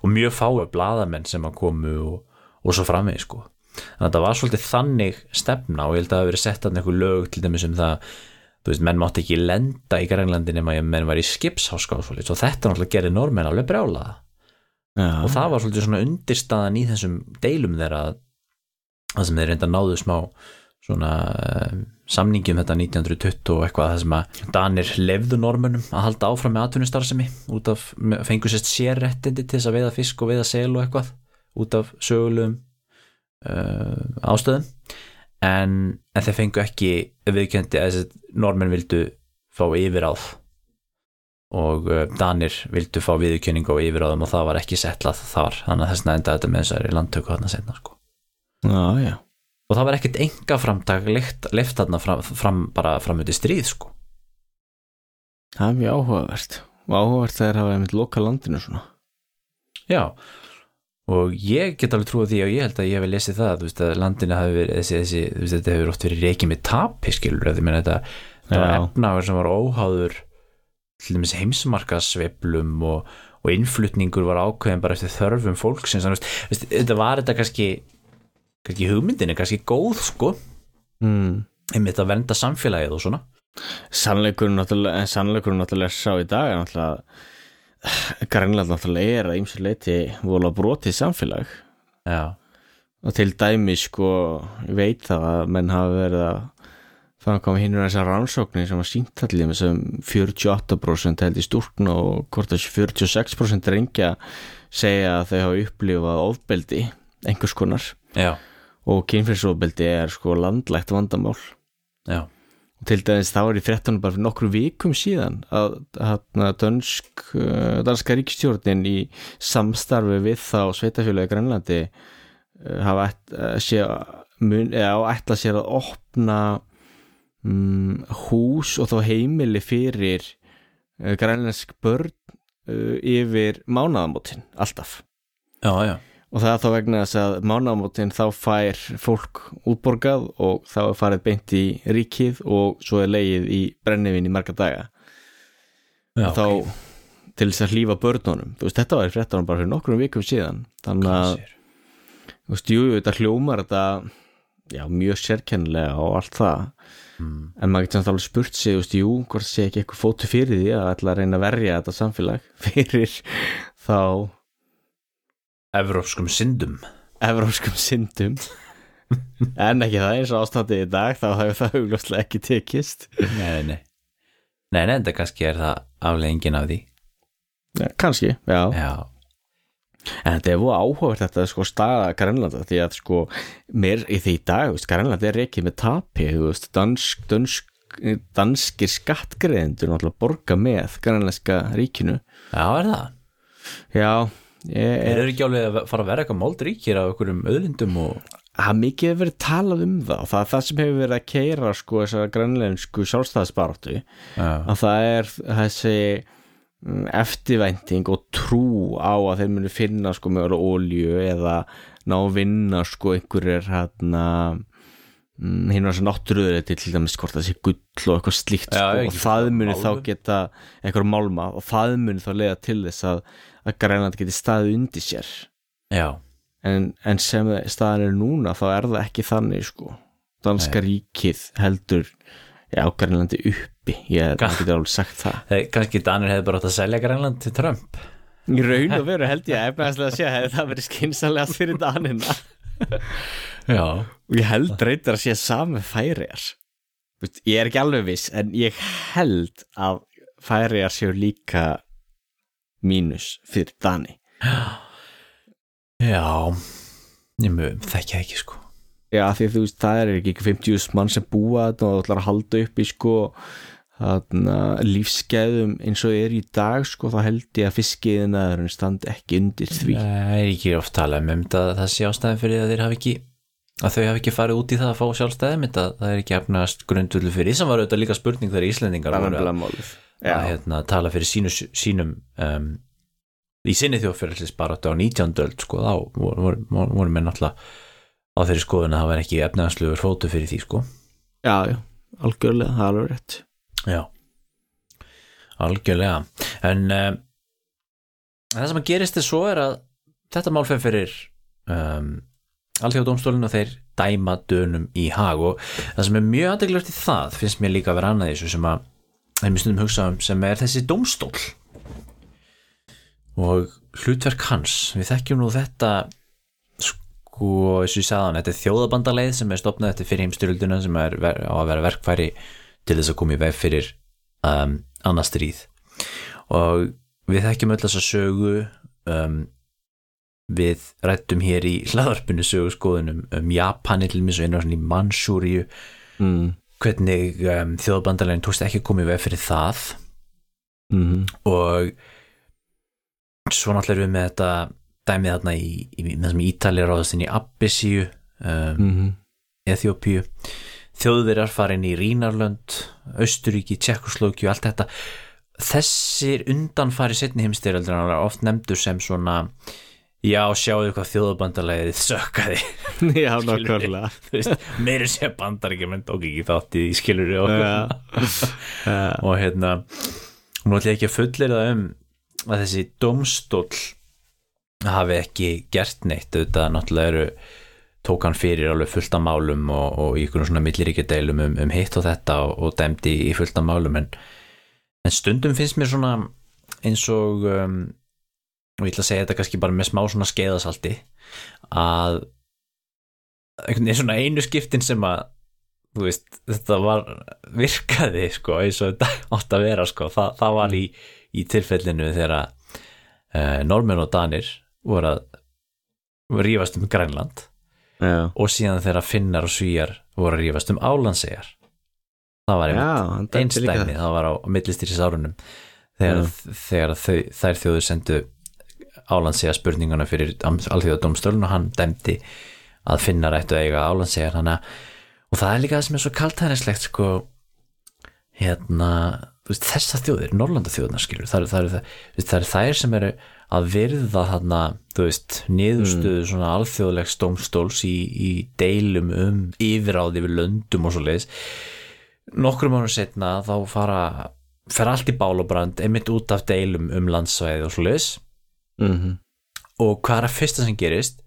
og mjög fáu bladamenn sem að komu og, og svo framvegi sko. Þannig að það var svolítið þannig stefna og ég held að það hafi verið sett að einhver lög til dæmis um það þú veist, menn mátti ekki lenda í Grænlandi nema að menn var í skipsháska og þetta náttúrulega gerði normenn alveg brjálaða. Já, og það var svolítið svona undirstaðan í þessum deilum þeirra það sem þeir reynda náðu smá svona samningi um þetta 1920 og eitthvað það sem að Danir lefðu normönum að halda áfram með atvinnustarfsemi út af, með- fengu sérst sérrettindi til þess að veiða fisk og veiða sel og eitthvað út af sögulegum uh, ástöðum en, en þeir fengu ekki viðkendi að normenn vildu fá yfiráð og uh, Danir vildu fá viðurkenningu og yfiráðum og það var ekki settlað þar þannig að þess að enda þetta með þessari landtöku þarna setna sko. já, já. Og það var ekkert enga framtak lift þarna fram, fram, bara framöndi stríð sko. það er mjög áhugavert og áhugavert þegar hafa einmitt loka landinu svona já og ég get alveg trúið því og ég held að ég hef lesið það veist að landinu hafi verið þessi, þessi veist þetta hefur oft verið reikið með tapi skilur meina þetta, þetta var Já. efnaður sem var óháður til dæmis heimsmarkasveiflum og, og innflutningur var ákveðin bara eftir þörfum fólksins þannig veist, þetta var þetta kannski kannski hugmyndin er kannski góð sko. Mm. einmitt að vernda samfélagið og svona. Sannleikurinn náttúrulega en sannleikurinn náttúrulega sá í dag er náttúrulega Grænland náttúrulega er að ýmsu leiti vola brotið samfélag. Já, og til dæmi sko veit það að menn hafa verið að það koma hinn um þessar rannsóknir sem var sínt allir með sem 48% held í stúrkna og hvort þessi 46% reyngja segja að þau hafa upplifað ofbeldi einhvers konar. Já, og kynfyrsofbeldi er sko landlægt vandamál. Já, og til dæmis þá er í fréttunum bara fyrir nokkru vikum síðan að, að dönsk, uh, danska ríkistjórnin í samstarfi við þá sveitafélagi Grænlandi uh, hafa uh, sé, mun, eða, á ætla sér að opna um, hús og þá heimili fyrir grænlensk börn uh, yfir mánaðamótin alltaf. Já, já. Og það er þá vegna þess að mánaðamótin þá fær fólk útborgað og þá er farið beint í ríkið og svo er leið í brennivinn í marga daga. Já og þá til þess að hlýfa börnunum. Veist, þetta var í fréttanum bara fyrir nokkrum vikum síðan. Þannig að, þú veist, jú, þetta hljómar þetta, já, mjög sérkennilega og allt það. Mm. en maður getur alveg spurt sig, þú veist, jú, hvort sé ekki eitthvað fótu fyrir því að ætla að reyna að verja þetta samfélag fyrir þá evrópskum syndum. Evrópskum syndum. En ekki það eins og ástandið í dag þá hefur það hugljóslega ekki tekist. Nei, nei, nei nei, nei, þetta kannski er það afleggingin af því. Ja, kannski, já. já, en þetta er búið áhugavert þetta sko staða Grænlanda því að sko mér í því dag, veist, Grænland er ekki með tapi, þú veist, dansk, dansk danskir skattgreðendur borga með grænlandska ríkinu. Já, er það? Já, er þeir ekki alveg að fara að vera eitthvað moldríkir af einhverjum öðlindum og það mikið verið talað um það. Og það það sem hefur verið að keira sko þessar grænlensku sjálfstæðsbaráttu já, að það er þessi mm, eftirvænting og trú á að þeir munu finna sko með olju eða ná að vinna sko einhverjir hérna hinn var þessi náttúruðuleiti til dæmis hvort það sé gull og eitthvað slíkt Já, sko, ekki og það muni málmu. þá geta eitthvað málma og það muni þá leiða til þess að, að Grænland geti staðið undir sér. Já, en, en sem staðan er núna þá er það ekki þannig sko. Danska ríkið heldur já, Grænlandi uppi. Ég Ga- getur alveg sagt það. Þeir, kannski Danir hefði bara átt að selja Grænland til Trump. Í raun og veru held ég að efnaðslega sé að það verið skynsalegast fyrir danina og ég held reyndar að sé sami færiðar ég er ekki alveg viss en ég held að færiðar séu líka mínus fyrir dani. Já. Ég mjög þekkja ekki sko. Já því þú veist það er ekki 50 mann sem búa og þú ætlar að halda upp í sko lífsgæðum eins og er í dag sko þá held ég að fiskiðinaðurinn standi ekki undir því. Það er ekki oft talað um að það sé ástæðan fyrir að þeir hafi ekki að þau hafi ekki farið út í það að fá sjálfstæðum það er ekki efnast grundvöldu fyrir því sem var auðvitað líka spurning þegar voru að, að hérna, tala fyrir sínu, sínum um, í sinni þjóðfélagslis bara á 19. öld sko, þá voru, voru, voru, menn náttúrulega á þeirri skoðun að það var ekki efnaðanslugur fótu fyrir því sko. Já, já, algjörlega, það er alveg rétt Já, algjörlega. En um, það sem að gerist er svo er að þetta mál fer fyrir um, alþjóðdómstólinn og þeir dæma dönum í hag og það sem er mjög aðdeglast í það finnst mér líka að vera annað þessu sem að þeim stundum hugsa um sem er þessi dómstól og hlutverk hans. Við þekkjum nú þetta sko, eins og ég sagði hann, þetta er þjóðabandaleið sem er stopnað eftir fyrir heimstyrjölduna sem er á að vera verkfæri til þess að koma í veg fyrir um, annað stríð og við þekkjum öll þessa sögu um, við rættum hér í hlaðarpinu sögu skoðunum um Japani til mér svo einu í Mansúriu mm. hvernig um, þjóðabandalegin tókst ekki að koma í veg fyrir það Mm. og svo náttúrulega erum við með þetta dæmið þarna í, í, í það sem Ítalið ráðast inn í Abyssíu um, Mm. Eþjópíu þjóðverjar farin í Rínarlönd Austuríki, Tjekkoslóki og allt þetta. Þessir undanfari setni heimstyrjaldur er oft nefndur sem svona já, sjáðu hvað þjóðabandalegið sökkaði. Já, nákvæmlega. Þú veist, meiri sé bandar ekki menn tók ekki þátt í skilur og, og hérna nú ætlum ég ekki að fullir það um að þessi domstól hafi ekki gert neitt auðvitað náttúrulega eru tók hann fyrir alveg fullt af málum og, og í einhvern svona milliríkjadeilum um, um hitt og þetta og, og dæmdi í fullt af málum en, en stundum finnst mér svona eins og um, og ég ætla að segja þetta kannski bara með smá svona skeiðasalti að svona einu skiptin sem að veist, þetta var virkaði sko eins og þetta átt að vera sko, Þa, það var í, í tilfellinu þegar uh, normenn og danir voru að rífast um Grænland Já, og síðan þegar finnar og svíjar voru að rífast um Álandseyjar. Það var einmitt einstæmi, það var á millistýris árunum þegar, þegar þau, þær þjóður sendu Álandseyja spurninguna fyrir alþjóða domstölun og hann dæmdi að finna rættu að eiga að og það er líka það sem er svo kaltæðislegt sko hérna veist, þessa þjóðir, Norrlanda þjóðnar skilur það eru það, er, er þær sem eru að virða þarna niðurstöðu svona alþjóðlegs dómstóls í, í deilum um yfiráði við löndum og svo leiðis nokkrum árum setna þá fara fer allt í bál og brand einmitt út af deilum um landsvæði og svo leiðis mm og hvað er að fyrsta sem gerist?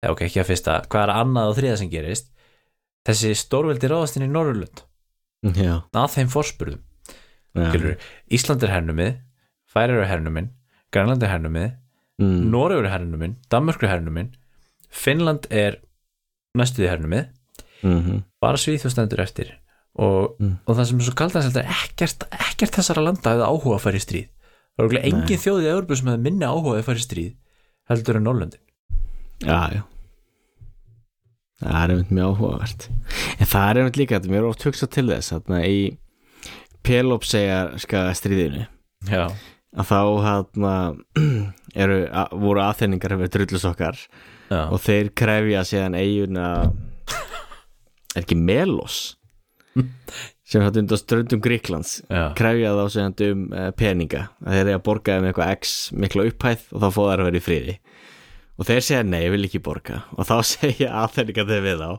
Eða ok, ekki að fyrsta, hvað er að annað og þriða sem gerist? Þessi stórveldi ráðastinn í Norrlund Já, að þeim forspurðum Skilurðu, Ísland er hernumið Færir er hernuminn, Grænland er hernumið Mm. Noregur er hernuminn, Danmörk er hernuminn Finnland er næstuði hernumið Mhm. bara Svíþjóð stendur eftir og, Mm. og það sem er svo kaldast er ekkert, ekkert þessara landa hefði áhuga að fara í stríð. Það er engin þjóð í Európa sem hefði minni áhuga að fara í stríð heldur en Norrlöndin Já, já. Það er einmitt mjög áhugavert. En það er einmitt líka, þetta er mér oft hugsað til þess þarna í Pelopseyjar stríðinu. Já, að þá þarna eru, að, voru aðþenningar hefur drullusokkar já, og þeir krefja síðan eiguna er ekki Melos? Sem hætti undan ströndum Gríklands krefja þá síðan um uh, peninga. Að þeir eru að borga þeim eitthvað x mikla upphæð og þá fóða þær að vera í friði. Og þeir segja nei, ég vil ekki borga. Og þá segja aðþenninga þeir við þá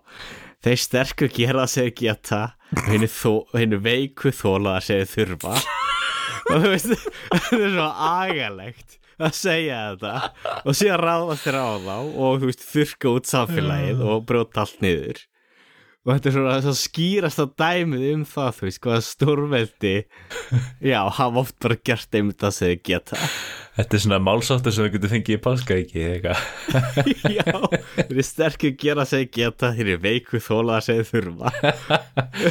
þeir sterku gera það segir geta og henni veiku þóla það segir þurfa. Og þú veist, þetta er svo agalegt að segja þetta. Og síðan ráðast þér á þá og þú veist, þurrka út samfélagið og brjóta allt niður. Og þetta er svona svo skýrast á dæmið um það, þú veist, hvaða stórveldi já, hafa oft bara gert einmitt það sem þið geta þetta er svona málsáttur sem við getum fengið í páska ekki? Eitthvað. Já, þeir eru sterkir gera sem þið geta þeir eru veiku þóla sem þið þurfa.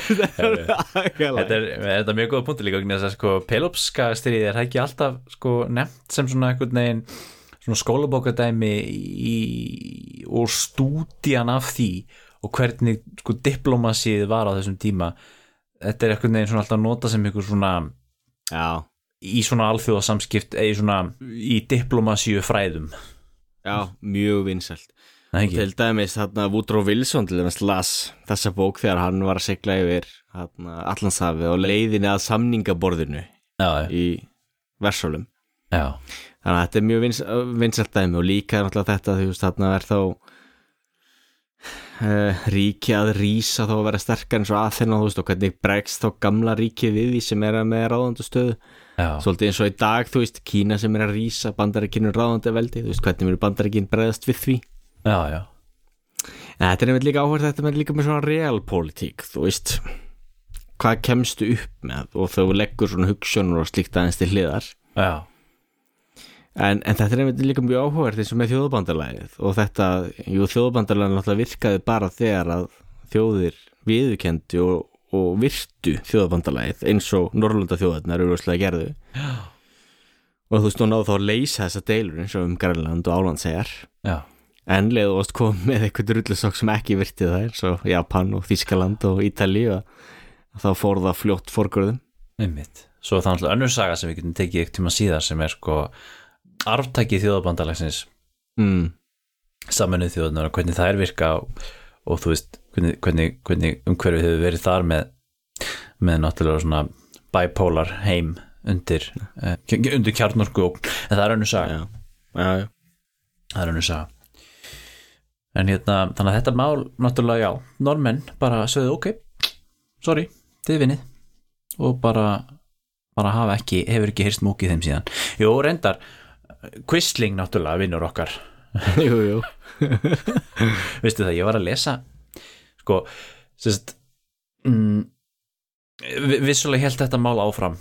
Þetta er er, er mjög góða punktur líka vegna þess að sko, pelopska stríði er ekki alltaf sko, nefnt sem svona veginn svona skólabókadæmi í, og stúdían af því og hvernig sko diplomasið var á þessum tíma. Þetta er einhvern veginn svona alltaf nota sem einhver svona já, í svona alþjóðasamskipt eða í svona í diplomasíu fræðum. Já, mjög vinsælt. Ekki? til dæmis þarna Woodrow Wilson til dæmis las þessa bók þegar hann var að sigla yfir allansafi og leiðinni að samningaborðinu já, í Versölum já, þannig að þetta er mjög vins, vinsælt dæmi og líka þetta þú veist þarna er þá uh, ríki að rísa þá að vera sterkar eins og aðþennan þú veist og hvernig bregst þá gamla ríkið við því sem er með ráðandu stöðu já, svolítið eins og í dag þú veist Kína sem er að rísa bandaríkinu ráðandi veldi þú veist hvernig verður bandaríkin bregðast við því? Já, já, en þetta er einmitt líka áhverð þetta með líka með svona realpolitík þú veist. Hvað kemstu upp með og þau leggur svona hugsunur og slíkt aðeins til hliðar. En, en þetta er einmitt líka mjög áhugavert eins og með þjóðbandalægið og þetta, jú þjóðbandalægið náttúrulega virkaði bara þegar að þjóðir viðukendi og, og virtu þjóðbandalægið eins og Norrlunda þjóðarnar eru rosalega gerðu. Já, og þú veist, þú náðu þá að leysa þessa deilur eins og um Grænland og Álandsegjar já, en leðu oft kom með eitthvað drullusokk sem ekki virti það eins og Japan og Þískaland og Ítali og þá fór það fljótt fórgörðum einmitt. Svo er það náttúrulega önnur saga sem við getum tekið eitt tíma síðar sem er sko arftæki þjóðabandalagsins. Mm. saminuð þjóðunar og hvernig þær virka og, og þú veist hvernig, hvernig, hvernig umhverfið hefur verið þar með með náttúrulega svona bipolar heim undir, eh, undir kjarnorku og, en það er já, já það er önnur saga. En hérna, þannig að þetta mál náttúrulega já, normenn bara sögðu ok sorry, þið vinnið. Og bara bara hafa ekki, hefur ekki hýrst múkið þeim síðan. Jú, reyndar Quisling náttúrulega vinnur okkar. Jú, jú. Veistu það, ég var að lesa sko, sérst mm, vi- vissulega held þetta mál áfram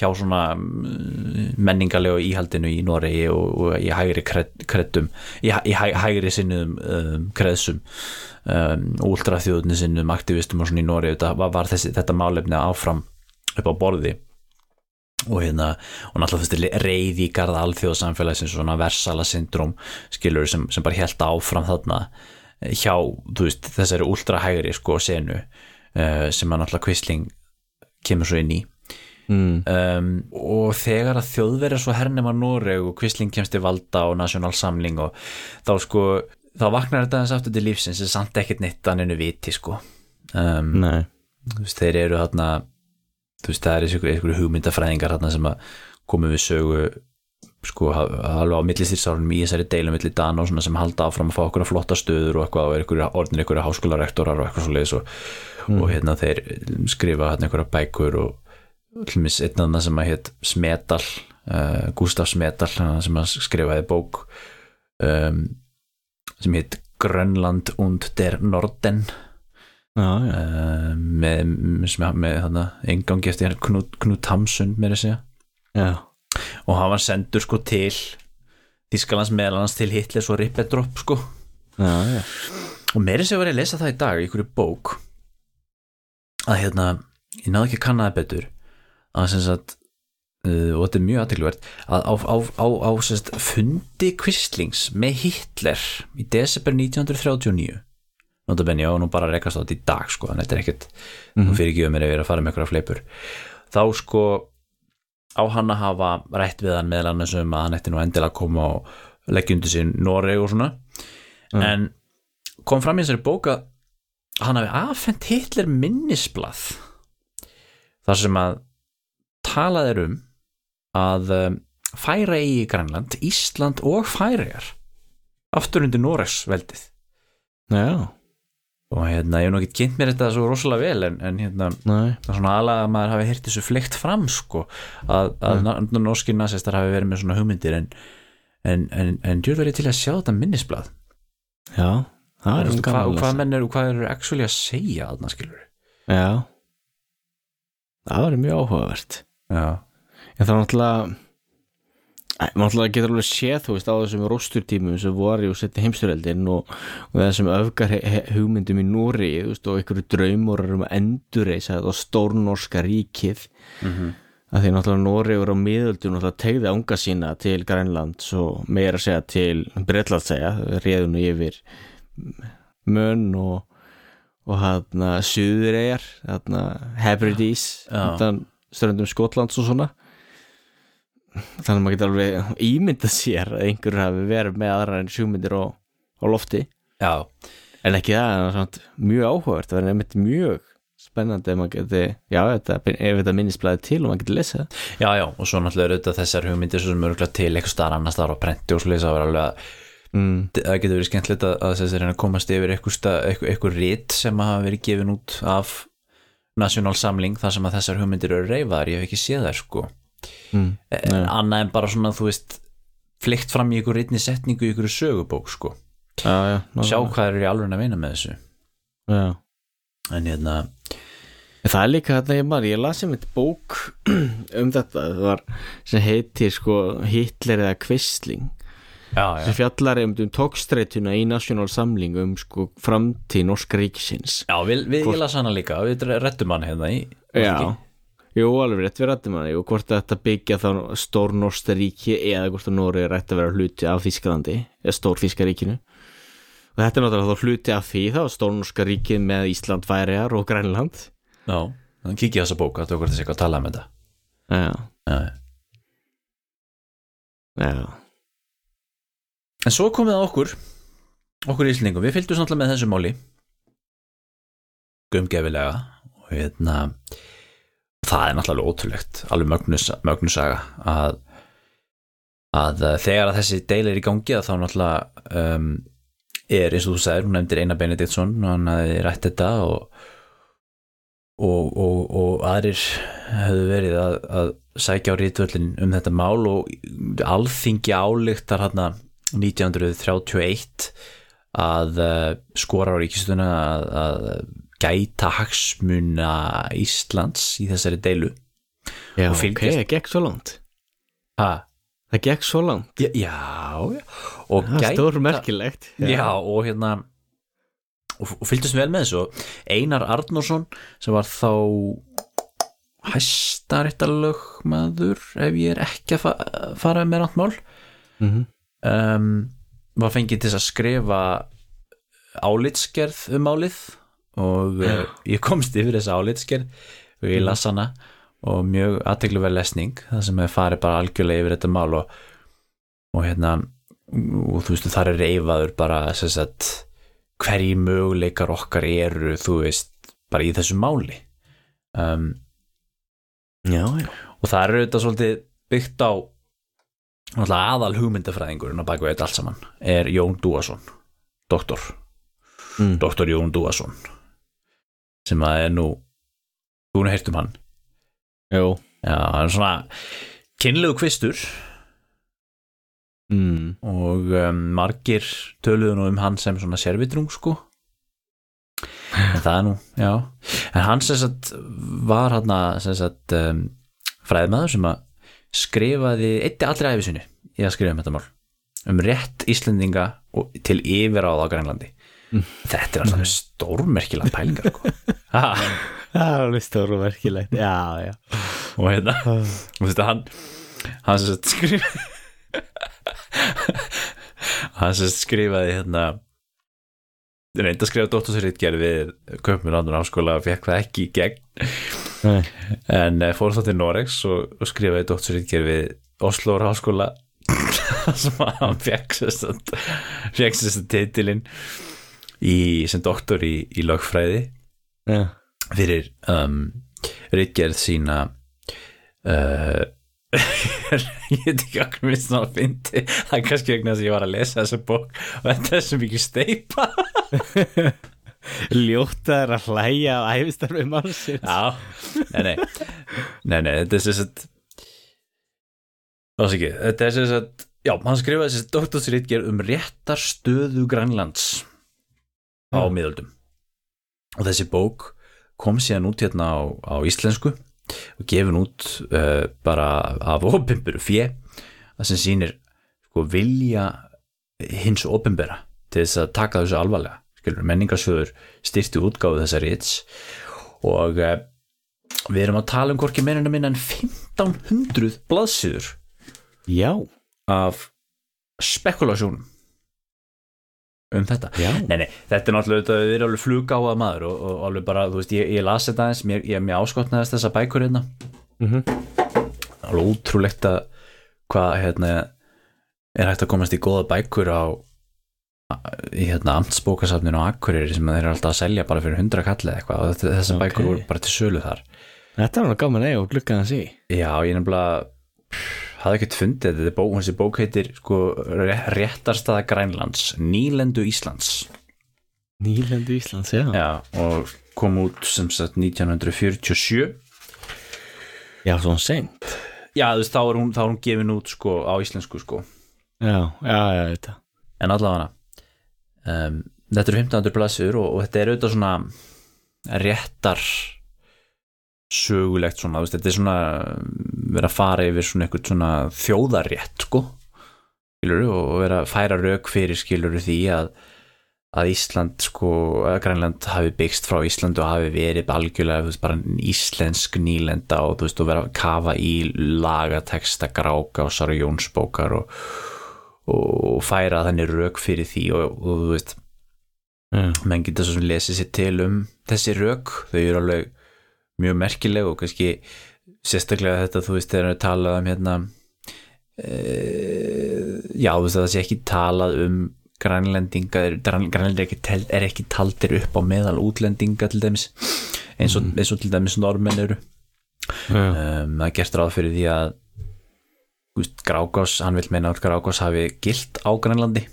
hjá svona mm, menningarlegu íhaldinu í Noregi og, og í hægri kred, kreddum í, í hæ, hægri sinnum um, kreðsum um, últraþjóðni sinnum, aktivistum og svona í Noregi. Þetta var, þessi, þetta málefni áfram upp á borði. Og hérna, og náttúrulega þessi reyði í garða alþjóðsamfélagsins svona versala syndrom skilur sem, sem bara held áfram þarna hjá, veist, þessari ultrahægri sko senu uh, sem að náttúrulega Quisling kemur svo inn í. Mm. um, og þegar að þjóðverið svo hernema Noreg og Quisling kemst til valda og National Samling og þá sko þá vaknar þetta eins aftur til lífsins sem samt ekkert neitt að neinu viti sko. Um, Nei. þú veist, þeir eru þarna þú veist, það er einhverju einhver hugmyndafræðingar þarna sem að komu við sögu sko, alveg á millistýrsárunum í þessari deilum milli Dana og svona sem halda áfram að fá okkur flotta stöður og eitthvað og er einhverju orðin einhverju háskólarektorar og eitthvað svo leiðis og, og hérna þeir skrifa hérna einhverja bækur og hljumis einn það sem að hétt Smedal uh, Gustaf Smedal sem að skrifaði bók um, sem hétt Grönland und der Norden. Já, já. Uh, með, með, með þarna, engangi eftir Knut, Knut Hamsun með að segja. Já, og hann var sendur sko til Þískalands meðalans til Hitlers og Ribbentrop sko. Já, já. Og meiri sem var ég að lesa það í dag í einhverju bók að hérna ég náði ekki að kanna það betur að sem sagt uh, og þetta er mjög aðtilvært að á, á, á, á sem sagt, fundi Kvistlings með Hitler í desember 1939 notabenni og nú bara að rekast á þetta í dag sko, en þetta er ekkert nú fyrir ekki um mér ég er að fara með einhverja fleipur. Þá sko á hann að hafa rætt við hann meðal annars um að hann ætti nú endilega koma og leggja undir sér Noreg og svona. En kom fram í þessari bók að hann hafi afhent Hitler minnisblað þar sem að talað er um að um, færa í Grænland, Ísland og Færiðar aftur undir Noregs veldið Já, og hérna, ég hef nú ekki kynnt mér þetta svo rosalega vel en, en hérna, nei. það er svona aðlega að maður hafi heyrt þessu fleikt fram sko, að, að norski nasistar hafi verið með svona hugmyndir en, en, en, en djúr verið til að sjá þetta minnisblad Já, það er og gaman og að hvað menn eru, hvað eru actually að segja þarna skilur Já. Það var mjög áhugavert. Já, En það var náttúrulega náttúrulega getur alveg séð þú veist á þessum rósturtímum sem voru og setja heimsturöldin og, og þessum öfgar hugmyndum í Núri veist, og einhverju draumur um að endurreisa þetta stórnorska ríkið. Mm að því náttúrulega Nóri voru á miðöldum og það tegði ánga sína til Grænlands og meira segja til Bretland segja, réðunu yfir Mönn og og hann Suðureyjar hann Hebrides undan ströndum Skotlands og svona þannig að maður getur alveg ímyndað sér að einhver hafi verið með aðra en sjúmyndir á, á lofti. Já, en ekki það, en samt mjög áhugavert. Það er nefnt mjög spennandi ef maður geti, já, þetta, ef þetta minnisblæði til og maður geti lesið það. Já, já, og svo náttúrulega er auðvitað þessar hugmyndir sem örgulega til eitthvað staðar annars staðar á prenti og að mm. það getur verið skemmtilegt að, að þess að reyna að komast yfir eitthvað, rít sem hafa verið gefin út af National Samling þar sem að þessar hugmyndir eru reyfaðar, ég hef ekki séð þær sko Mm. en annað en bara svona þú veist flykt fram í ykkur rítni setningu í ykkur sögubók sko, Já, já, sjá hvað er í alveg að vinna með þessu já. en hérna, Það er líka þetta ég maður, ég las um eitt bók um þetta, það var sem heitir sko Hitler eða Kvistling já, já, sem fjallar um, um tókstreituna í National Samling um sko framtíð Norska ríkisins já við, við Hvort- ég las hana líka við rettum hann hérna í Já? Jú alveg rétt við rættum að og hvort þetta byggja þá stór Norska ríki eða hvort að Nóri er rætt að vera hluti af Þískalandi eða stór Þískaríkinu og þetta er náttúrulega þá hluti af því þá stór Norska ríkið með Ísland, Færiðar og Grænland. Já, þannig kikið þessa bók að þú hvort þessi eitthvað að tala um þetta. Já, já. já, en svo komið að okkur okkur íslendingum, við fylgdum náttúrulega með þessu máli. Gumgefilega og hérna það er náttúrulega ótrúlegt alveg mögnus, mögnusaga að, að eh, þegar að þessi deil er í gangi að þá náttúrulega um, er eins og þú sagðir, hún nefndir Einar Benediktsson og hann hafði rætt þetta og og, og, og aðrir hefðu verið að, að sækja á rítvöllin um þetta mál og alþingi álíktar hann 1931 að uh, skora á ríkistuna að, að gæta hagsmuna Íslands í þessari deilu. Já ok, það gekk svo langt. Ha, Það gekk svo langt. Já, já, já og Það er stór merkilegt. Já, og hérna og, og fylgdist vel með þessu. Einar Arnórsson sem var þá hæstarittalögmaður ef ég er ekki að fa fara með rátt mál Mhm. um, var fengið til að skrifa álitsgerð um málið og uh, ég komst yfir þessa álitsgerð og ég las hana og mjög aðtegluverð lesning það sem er farið bara algjörlega yfir þetta mál og, og hérna og þú veist þar er reyfaður bara sem sagt hverji möguleikar okkar eru þú veist bara í þessu máli. Um, Já, já. og það er auðvitað svolítið byggt á aðal hugmyndafræðingurinn á bakvið þetta allt saman er Jón Dúason doktor, mm. doktor Jón Dúason sem að er nú þú nú heyrt um hann. Jú. Já, hann er svona kynlegu kvistur. Mm. og um, margir töluðu nú um hann sem svona servitrung sko. En það er nú, já. En hann sem sagt var hann sem sagt um, fræðmaður sem að skrifaði eitt allri æfisinu í að skrifa um þetta mál. Um rétt Íslendinga til yfiráð á Grænlandi þetta er alltaf stórmerkilega pælingar sko. ha, Það er alveg stór og merkilegt Já, já. Og hérna og þetta hann hann sem skrifaði hann sem skrifaði hérna reyndi að skrifa dóttursritgerð við Kaupmannandur háskóla og fekk það ekki í gegn. Nei. en eh, fór þá til Noregs og, og skrifaði dóttursritgerð við Osloor háskóla sem að hann fekk fekk sérst titilinn í, sem doktor í, í lögfræði Já. fyrir um, ritgerð sína uh, ég veit ekki okkur minnst svona að fyndi. Það er kannski vegna þess að ég var að lesa þessa bók og þetta er svo mikið steipa Ljóta er að hlæja á æfistarfi mannsins. Já, nei, nei. Nei, nei, þetta er sem sagt það var ekki, þetta er sem sagt já, hann skrifaði þessi doktorsritgerð um réttarstöðu Grænlands á Já. miðöldum. Og þessi bók kom síðan út hérna á, á íslensku og gefin út uh, bara af opinberu fjö það sem sýnir sko, vilja hins opinbera til þess að taka þessu alvarlega skilur, menningarsöður styrti útgáfu þessa rits og uh, við erum að tala um hvorki mennina minna en 1500 blaðsýður Já. af spekulasjónum um þetta. Nei, nei, þetta er náttúrulega, þetta er alveg flugáða maður og, og alveg bara, þú veist, ég, ég las þetta aðeins, mér, ég, mér áskotnaðist þessa bækur hérna, Mhm. alveg ótrúlegt að hvað, hérna, er hægt að komast í góða bækur á í hérna amtsbókasafninu á Akureyri sem þeir eru alltaf að selja bara fyrir 100 kall eða eitthvað og þessar Ok. bækur voru bara til sölu þar. Þetta var nú gaman eiga og gluggaðan sí Já, ég nefnilega hafði ekkert fundið þetta, bók, þessi bók heitir sko réttarstaða Grænlands Nýlendu Íslands. Nýlendu Íslands, já. Já, og kom út sem sagt 1947 Já, svona seint. Já, þú veist, þá er hún, þá er hún gefin út sko á íslensku sko. Já, já, já, þetta en allavega um, þetta eru 1500 blaðsur og, og þetta er auðvitað svona réttar sögulegt svona, veist, þetta er svona vera að fara yfir svona eitthvað svona þjóðarrétt sko skilur, og vera að færa rauk fyrir skilur því að að Ísland sko, að Grænland hafi byggst frá Ísland og hafi verið algjörlega, þú veist, bara íslensk nýlenda og þú veist, og vera að kafa í lagateksta gráka og Sara Jónsbókar og, og færa þannig rauk fyrir því og, og þú veist, Já, menn geta svo sem lesið sér til um þessi rauk, þau eru alveg mjög merkileg og kannski sérstaklega þetta, þú veist, þegar við talað um hérna e, já, þú veist, það sé ekki talað um grænlendinga, grænlendinga er ekki, tel, er ekki taldir upp á meðal útlendinga til dæmis eins og, eins og til dæmis normenn eru. Já, um, það er gert ráð fyrir því að veist, Grágás, hann vil meina að Grágás hafi gilt á Grænlandi.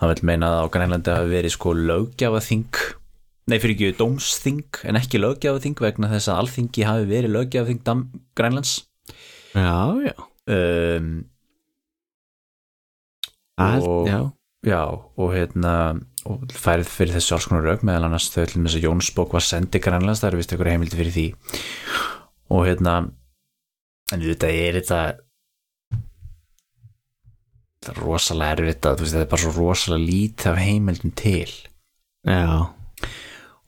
Hann vil meina að á Grænlandi hafi verið sko löggjafaþing nei fyrir ekki dómsþing en ekki löggjafaþing vegna þess að alþingi hafi verið löggjafaþing Dam- Grænlands já, já. um, Að, Og- já. já og hérna og færið fyrir þessu alls konar rauk meðal annars þau til þess að Jónsbók var sendi Grænlands það eru vist ykkur heimildi fyrir því og hérna en þetta er þetta þetta er rosalega erfitt að þetta er bara svo rosalega lítið af heimildum til já,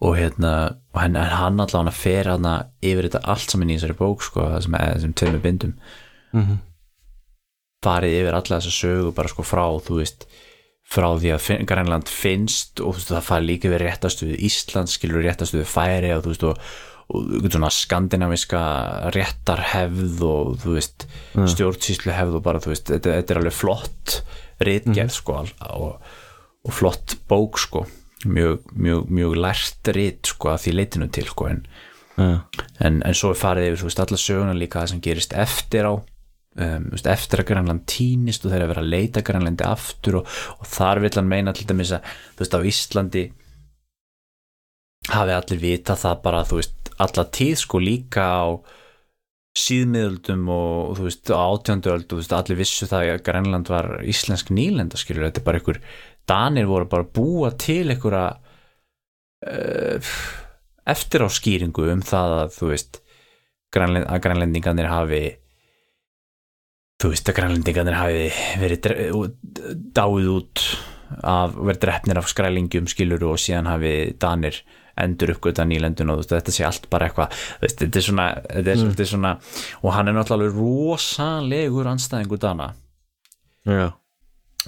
og hérna og hann, hann allavega fer hann yfir þetta allt saman í þessari bók sko sem, sem tveimur bindum. Mhm. farið yfir alla þessa sögu bara sko frá þú veist frá því að fin Grænland finnst og veist, það farið líka við réttastuðu Ísland skilur réttastuðu færi og þú veist og, og svona skandinaviska réttarhefð og þú veist stjórnsýslu hefð og bara þú veist þetta, þetta er alveg flott ritgerð sko al- og, og flott bók sko mjög, mjög, mjög lært rit sko að því leitinu til sko en já, en, en svo farið yfir veist alla söguna líka það sem gerist eftir á um, veist, eftir að Grænland týnist og þeir að vera að leita Grænlandi aftur og, og þar vil hann meina dæmis að þú veist á Íslandi hafi allir vita það bara þú veist alla tíð sko líka á síðmiðöldum og þú veist átjönduöld og þú veist allir vissu það að Grænland var íslensk nýlenda skilur þetta er bara einhver Danir voru bara að búa til einhverja uh, eftir á skýringu um það að þú veist grænlend, að grænlendingarnir hafi þú veist að grænlendingarnir hafi verið dáið út af, verið drefnir af skrælingjum skiluru og síðan hafi Danir endur uppgöta nýlendun og þetta sé allt bara eitthvað þetta er svona, þetta er, þetta er svona og hann er náttúrulega rosalegur anstæðingu Dana. Já,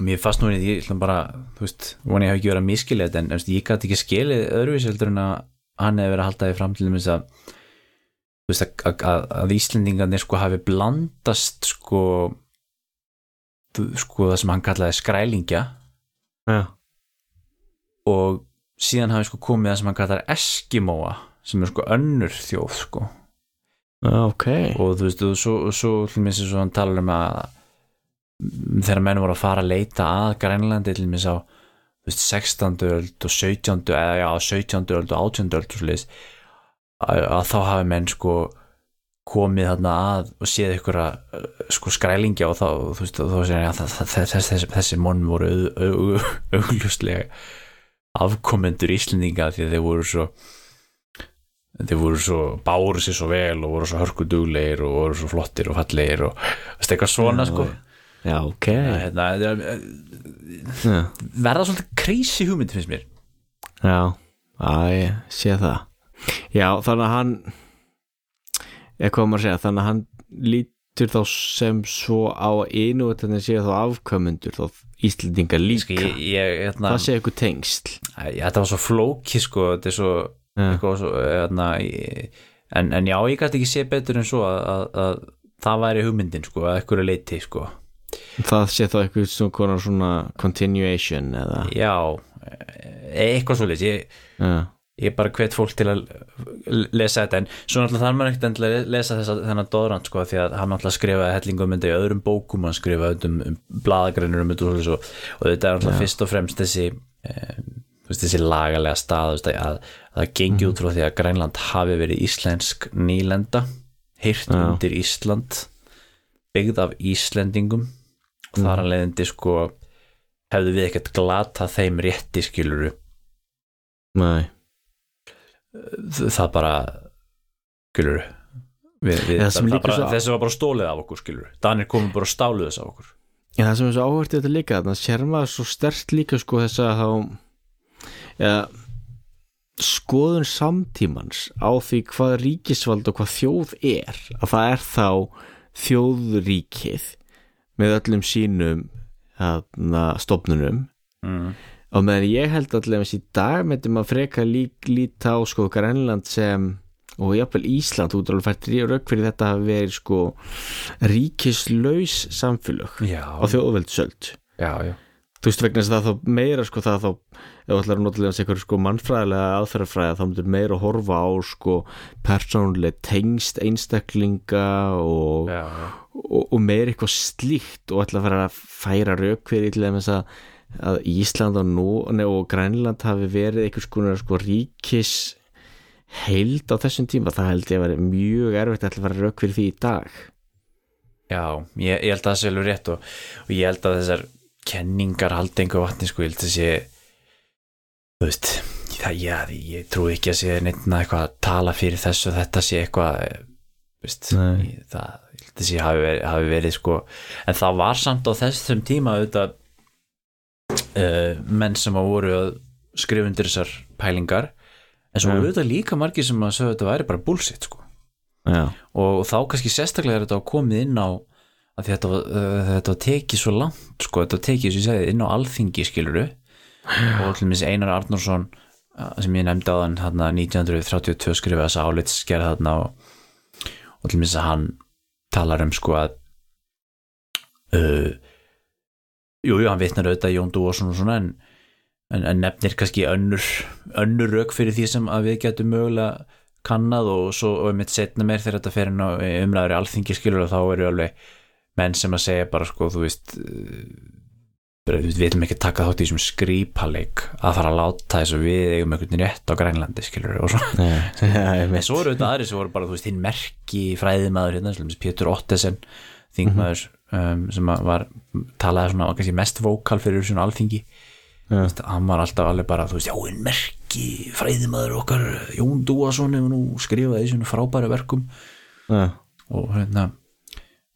mér fannst nú ég ætla bara, þú veist, voni ég hafi ekki verið að miskilja þetta en veist, ég gæti ekki skilið öðruvísi heldur en að hann hefur verið að halda því fram til þess að þú veist, að, að, að Íslendingarnir sko hafi blandast sko sko það sem hann kallaði skrælingja. Já, og síðan hafi sko komið það sem hann kallaði Eskimóa sem er sko önnur þjóð sko. Ok. Og þú veist, og svo, og svo til mér sem hann talar um að þegar menn voru að fara að leita að Grænlandi til þú veist, 16. öld og 17. eða já, 17. öld og 18. öld og svoleiðis, að, að þá hafi menn sko komið þarna að og séð ykkur að sko skrælingja og þá, þú veist, þá segir ég að það- það- þess, þess, þessi monn voru au- au- augljóslega afkomendur Íslendinga því þeir voru svo þeir voru svo, báru sér svo vel og voru svo hörkuduglegir og voru svo flottir og fallegir og eitthvað svona sko já, ok. Hérna, þetta er- já, verða svolítið crazy hugmynd finnst mér. Já, að ég sé það. Já, þannig að hann á maður að segja, þannig að hann lítur þá sem svo á einu og þannig séu þá afkvæmundur þá Íslendinga líka. ég, ég, hérna, það sé eitthvað tengsl? Ég, þetta var svo flóki sko, þetta er svo, Já. eitthvað svo hérna, ég, en, en já, ég gæti ekki sé betur en svo að, að, að það væri hugmyndin sko, að eitthvað leiti sko það sé þá eitthvað svona, svona continuation eða? Já, e- eitthvað svolítið ég, já, ég bara hvet fólk til að lesa þetta en svo náttúrulega þarf maður ekkert að lesa þessa, þennan Dóðrand sko því að hann náttúrulega skrifaði hellingum myndi í öðrum bókum hann skrifaði um, um blaðagreinur um þetta og, svo, og þetta er náttúrulega fyrst og fremst þessi um, þessi lagalega stað veist, að, að það gengi út frá því að Grænland hafi verið íslensk nýlenda hýrt Já. undir Ísland byggð af Íslendingum og þar að leiðindi sko hefðu við ekkert glata þeim rétti skiluru nei. Það bara skilur við, við, Það það, bara, svo- þessi var bara stólið af okkur skilur Danir komum bara stálu þess af okkur. Já, það sem er svo áhvert þetta líka þannig að sér maður svo stert líka sko þess að þá ja, skoðun samtímans á því hvað ríkisvald og hvað þjóð er. Að það er þá þjóðríkið með öllum sínum þarna, stofnunum. Mm. og meðan ég held allavega í dag myndum að freka lík líta á sko Grænland sem og jafnvel Ísland, er alveg fært rauk fyrir þetta að vera sko ríkislaus samfélög á þjóðveldsöld já, já, þú veist vegna þess að það þá meira sko það þá, ef þú ætlar að nota leðans einhverju sko mannfræðilega aðferðafræða þá myndir meira að horfa á sko persónuleg tengst einstaklinga og, já, já. og, og meira eitthvað slíkt og ætla að fara að færa rauk fyrir til þess að, að Ísland og, og Grænland hafi verið einhvers konar sko ríkis heild á þessum tíma það held ég að vera mjög erfitt að fara rauk fyrir því í dag já ég, ég held að það sé alveg rétt og ég held að þessar kenningar haldi einhver vatni sko, ég held að sé þú veist það, já, ég trú ekki að sé neittna eitthvað að tala fyrir þessu og þetta sé eitthvað eh, veist, ég, það, ég held að sé hafi verið, hafi verið sko, en það var samt á þessum tíma auðvitað uh, menn sem að voru að skrifa undir þessar pælingar en svo auðvitað líka margir sem að sögðu að þetta væri bara bullshit sko. Já, og þá kannski sérstaklega er þetta komið inn á að þetta, uh, þetta tekið svo langt sko, þetta tekið sem ég segið inn á alþingi skiluru og minns Einar Arnórsson uh, sem ég nefndi á þann hann 1932 skrifa þessa álitsgerð þarna og, og til minns að hann talar um sko að uh, jú, jú, hann vitnar auðvitað Jón Dúarsson og svona en, en, en nefnir kannski önnur önnur rauk fyrir því sem að við getum mögulega kannað og svo og mitt setna meir þegar þetta fer inn á umræður í alþingi skilur og þá eru alveg menn sem að segja bara sko þú veist bara, við viljum ekki taka þátt í þessum skrýpaleik að fara að láta þess að við eigum einhvern rétt á Grænlandi skilur og svo en svo eru þetta aðri sem voru bara þú veist hinn merki fræðimaður hérna Pétur Ottesen þingmaður um, sem var talaði svona kannski mest vókal fyrir svona alþingi. Þú veist, hann var alltaf alveg bara þú veist já hinn merki fræðimaður okkar Jón Dúason hefur nú skrifað í svona frábæra verkum. Já, og hérna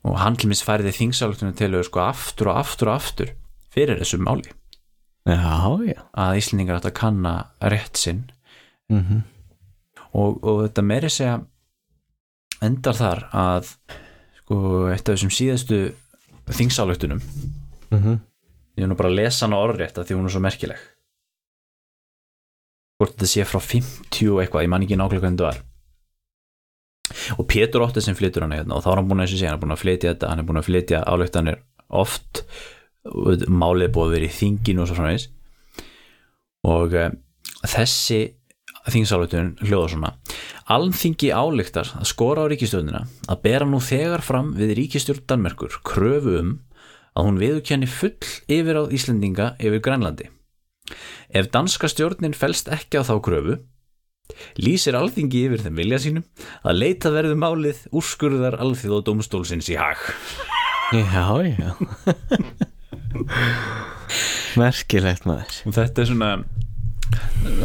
og hann til minns færiði þingsálutunum til sko aftur og aftur og aftur fyrir þessu máli. Já, já. að Íslendingar átt að kanna rétt sinn. Mm og, og þetta meiri segja endar þar að sko eitt af þessum síðastu þingsálutunum Mhm. ég er nú bara að lesa hana orðrétt að því hún er svo merkileg. Hvort þetta sé frá 50 og eitthvað, ég man ekki nákvæmlega hvernig þetta var og Pétur Óttir sem flytur hana hérna og þá er hann búin að segja, hann búin að flytja þetta hann er búin að flytja álöktanir oft málið búið að vera í þinginu og svo framvegis og uh, þessi þingsáletun hljóða svona Alþingi ályktar að skora á ríkistjórnina að bera nú þegar fram við ríkistjórn Danmerkur kröfu um að hún viðurkenni full yfir á Íslendinga yfir Grænlandi. Ef danska stjórnin felst ekki á þá kröfu, lýsir alþingi yfir þeim vilja sínum að leita verðu málið úrskurðar alþjóð og dómstólsins í hag. Já, já Merkilegt maður Og þetta er svona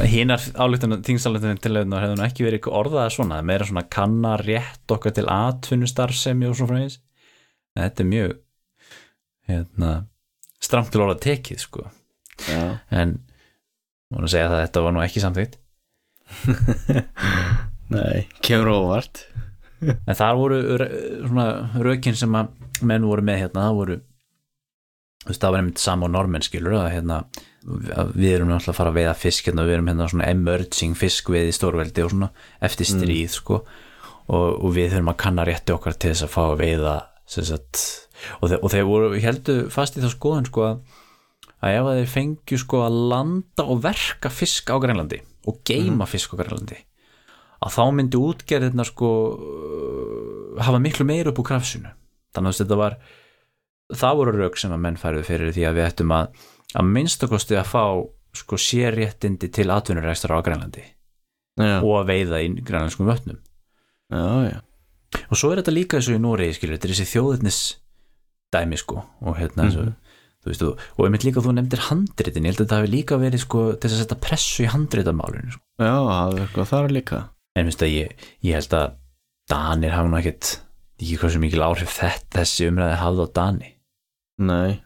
hinar álíktan þingsáleitunum til hefðu nú ekki verið eitthvað orðaða svona, meira svona kannar rétt okkar til atvinnustarfsemi og svo frá þess. Þetta er mjög hérna, stramt til orða tekið sko. Já, en múin að segja það að þetta var nú ekki samþýtt nei, kemur óvart. En þar voru rökin sem að menn voru með hérna, það voru þú veist, það var einmitt sama og normenn skilur að hérna, við erum náttúrulega að fara að veiða fisk hérna, við erum hérna svona emerging fiskveið í stórveldi og svona eftir stríð sko. Og, og við þurfum að kanna rétti okkar til þess að fá að veiða sem sagt, og, þeir, og þeir voru heldur fast í þá skoðun sko að ef þeir fengju sko að landa og verka fisk á Grænlandi og geima fisk á Grænlandi að þá myndi útgerðina sko uh, hafa miklu meira upp úr krafsinu. Þannig að þetta var það voru rauk sem að menn færðu fyrir því að við ættum að að minnstakosti að fá sko sérréttindi til atvinnurækstar á Grænlandi já, og að veiða í grænlandskum vötnum. Já, já. Og svo er þetta líka eins og í Nóri skilur, þetta er þessi þjóðetnis dæmi sko og hérna og þú veist, og, og einmitt líka þú nefndir handritin, ég held að þetta hafi líka verið sko til þess að setja pressu í handritamálinu sko. Já, það er eitthvað þar líka. En minnst að ég, ég held að Danir hafa nú ekkert ekki hvað sem mikil áhrif þetta þessi umræði hafði á Dani. Nei.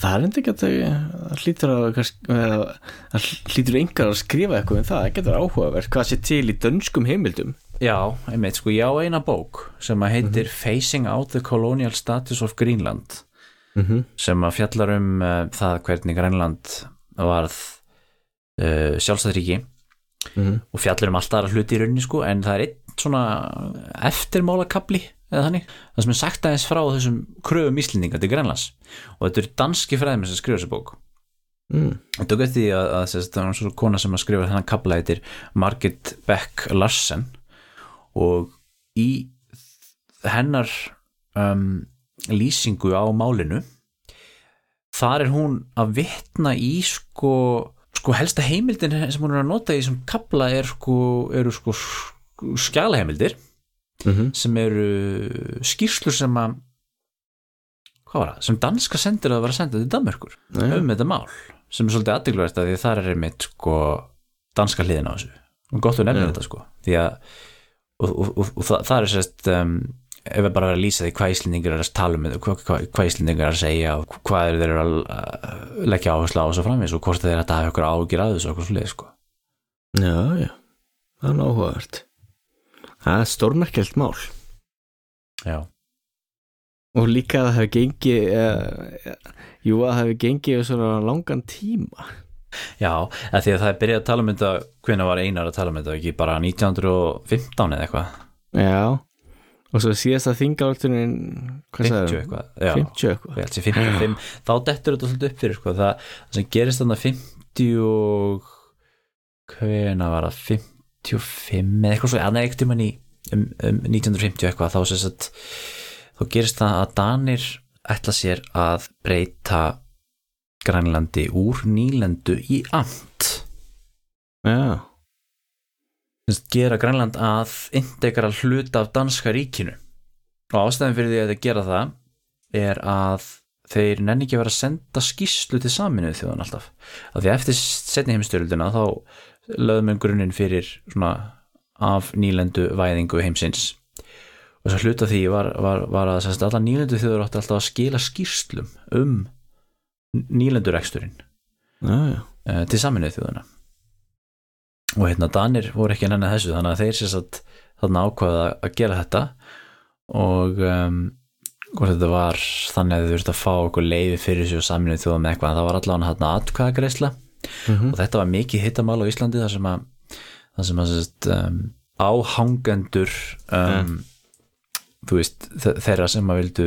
Það er enda ekki að það hlýtur að það hlýtur engar að skrifa eitthvað um það, það getur áhugavert hvað sé til í dönskum heimildum. Já, einmitt, sko, ég á eina bók sem heitir Facing Out the Colonial Status of Greenland mm -hmm. sem að fjallar um uh, það hvernig Grænland varð uh, sjálfstæðríki og fjallar um alltaf aðra hluti í rauninni sko en það er einn svona eftirmálakabli eða þannig, það sem er sagt aðeins frá þessum kröfum íslendinga til Grænlands. Og þetta eru danski fræðum sem skrifa þessu bók. Mm. og eftir því að, að, að það var svona kona sem að skrifa þennan kabla heitir Margit Beck Larsen. Og í hennar um, lýsingu á málinu þar er hún að vitna í sko, sko helsta heimildin sem hún er að nota í þessum kabla er sko, eru sko skjalaheimildir Mm sem eru skýrslur sem að hvað var það, sem danska sendir að vera að senda til Danmörkur Já. um þetta mál sem er svolítið aðdegluverst að því þar er einmitt sko danska hliðin á þessu. Og gott að nefna þetta sko því að og, og, og, og það, það er sérst um, ef við bara verðum að lýsa því hvað íslendingar er að tala um hvað, hvað, íslendingar er að segja og hvað er þeir eru að leggja áherslu á þessu framvís og hvort þeir eru að hafa ykkur ágjur að þessu okkur svolítið sko. Já, já, það er áhugavert. Það er stórmerkjalt mál. Já, og líka að það hefur gengið uh, jú að það hefur gengið svona langan tíma. Já því að það er byrjað að tala um þetta hvenær var einar að tala um þetta? Ekki bara 1915 eða eitthvað? Já, og svo síðast að þingáltunin 50 eitthvað já. 50 eitthvað. Sé 55, þá dettur þetta svolítið upp fyrir sko, það, það sem gerist þannig 50 og hvena var það? 55 eða eitthvað svo, aðna ekkert um, um, um 1950 eitthvað þá, sagt, þá gerist það að Danir ætla sér að breyta Grænlandi úr nýlendu í amt. Já, gera Grænland að integral hluta af danska ríkinu. Og ástæðan fyrir því að þeir gera það er að þeir nenni ekki að vera að senda skýslu til saminuð þjóðan alltaf. Af því að eftir setni heimstyrildina þá lögðum við grunninn fyrir svona af nýlendu væðingu heimsins. Og þess að hluta því var, var, var að alla nýlendu þjóður átti alltaf að skila skýrslum um nýlendureksturinn uh, til saminuð þjóðuna og hérna Danir voru ekki að nenni þessu þannig að þeir sérst að þarna ákvaða að gera þetta. Og um, hvort þetta var þannig að þau þurftu að fá okkur leiði fyrir sig og saminuð þjóða með eitthvað það var allavega hérna atkvæðagreisla Mhm. og þetta var mikið hittamál á Íslandi þar sem að, þar sem að sérst, um, áhangendur um, þú veist þe- þeirra sem að vildu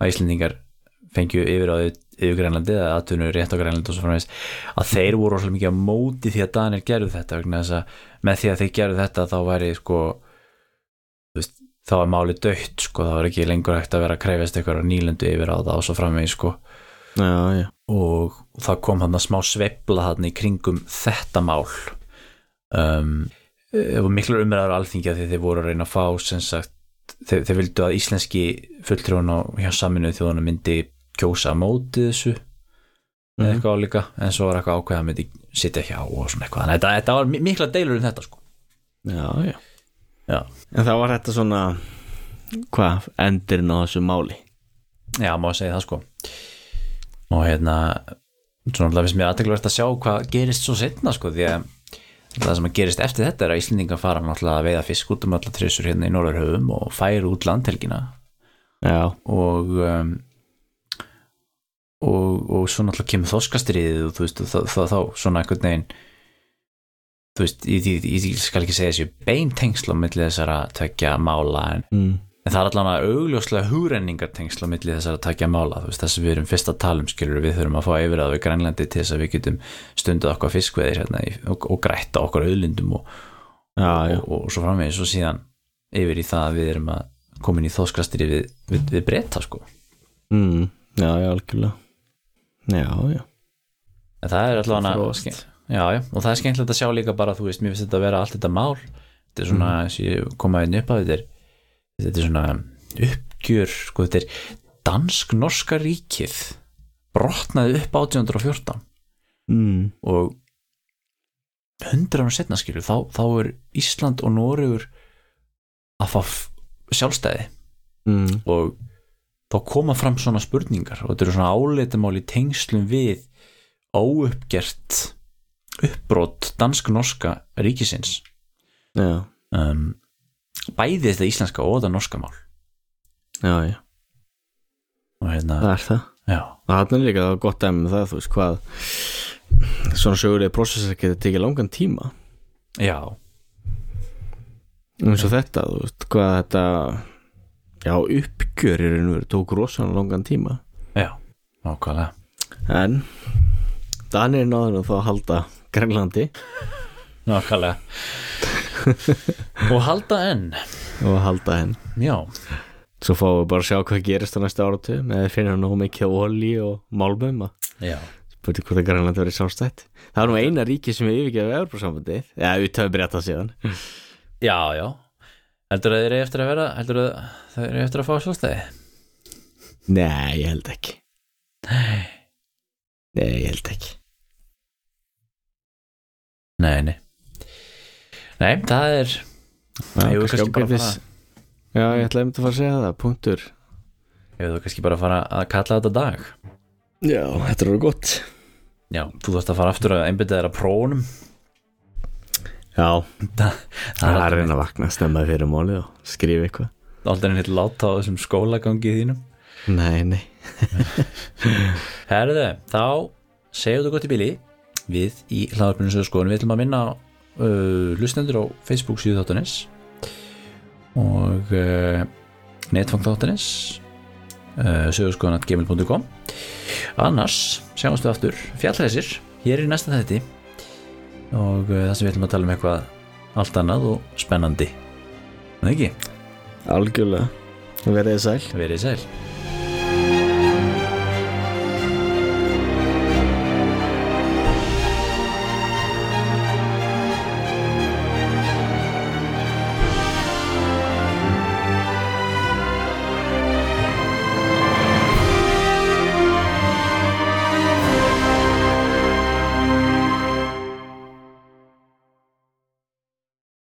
að Íslandingar fengju yfir á yfir Grænlandi eða atvinnur rétt á Grænlandi og svo framvegis að þeir voru rosalega mikið á móti því að Danir gerðu þetta að með því að þeir gerðu þetta þá væri sko veist, þá var máli dögt sko, þá var ekki lengur hægt að vera að krefast eitthvað nýlendu yfir á það og svo framvegis sko. Já, já, og það kom hann að smá sveifla hann í kringum þetta mál. Um, var miklu umræður alþingja því þeir voru að reyna að fá sem sagt, þeir, þeir vildu að íslenski fulltrúin og hjá saminuð þjóðunum myndi kjósa á móti þessu. Eða eitthvað álíka en svo var eitthvað ákveð að myndi sitja hjá og svona eitthvað. Þannig að þetta, var mi- mikla deilur um þetta sko. Já, já. Já, En það var þetta svona hvað, endirinn á þessu máli? Já má segja það sko. Og hérna svona alltaf finnst mér aðtegluvert að sjá hvað gerist svo setna sko því að það sem að gerist eftir þetta er að Íslendingar fara að veiða fisk út um alla trissur hérna í Norðurhöfum og færa út landhelgina. Já, og um, og, og svo náttúrulega kemur þoskastriðið og þú veist þá, þá, þá svona einhvern veginn þú veist, ég, skal ekki segja þessu beintengsl á milli þessara tvekja mála en mm. en það er allan að augljóslega hugrenningartengsl á milli þessar að takja mála þú veist þess að við erum fyrst að tala um skilur við þurfum að fá yfir að við grænlandi til þess að við getum stundið okkar fiskveðir hérna, og, og grætta okkar auðlindum og, já, já, og, svo framvegis og síðan yfir í það að við erum að komin í þóskastri við, við, við breyta sko. Mm, já, já, algjörlega já, já. En það er allavega já, já, og það er skemmtilegt að sjá líka bara þú veist, mér finnst þetta að vera allt þetta mál. Þetta er svona, mm. ég komaði inn upp að þetta er þetta er svona uppgjör sko, þetta er dansk-norska ríkið brotnaði upp 1814 mm, og 100 ára setna skilur þá, þá er Ísland og Noregur að fá sjálfstæði. Mm, og þá koma fram svona spurningar og þetta eru svona áleitamál í tengslum við óuppgert uppbrot dansk-norska ríkisins. Já, um, bæði þetta íslenska og þetta norska mál. Já, já. Og hérna, það er það. Já, það er líka gott dæmi með það, þú veist hvað svona sögurlega prósessar geta tekið langan tíma. Já. Eins og þetta, þú veist, hvað þetta já, uppgjör í raun og veru tók rosalega langan tíma. Já, nákvæmlega. En Danir náður þá að halda Grænlandi. Nákvæmlega. Og halda enn. Og halda henn já, svo fáum við bara að sjá hvað gerist á næsta áratu með að finna nóg mikið olí og málmum að já, spurning hvort að Grænlandi verið sjálfstætt. Það er nú eina ríki sem við yfirgefa Evropasambandið já, við töfum breyta síðan já, já heldur að þeir eru eftir að vera heldur að þeir eru eftir að fá sjálfstæði? Nei, ég held ekki. Nei, ég held ekki. Nei, nei. Nei, það er Já, við kannski ágætis- Já, ég ætlaði einmitt að fara að segja það, punktur. Hefur þú kannski bara að fara að kalla þetta dag? Já, þetta er alveg gott. Já, þú þarfst að fara aftur að einbytta þér að prófunum Já, Það það er að er reyna að vakna stemmaði fyrir málið og skrifa eitthvað. Aldrei henni láta á þessum skólagangi þínum. Nei, nei. Herðu, þá segjum þú gott í bíli Við í hlaðarpunum sögurskóðun Við ætlum að minna uh, lustendur á Facebook síðu þáttanins og uh, netfang þáttanins uh, sögurskóðan.gmail.com Annars sjáumst við aftur. Fjallræsir hér í næsta þætti og uh, það sem við ætlum að tala um eitthvað allt annað og spennandi. Það ekki, Algjörlega. Verðið sæl. Verið sæl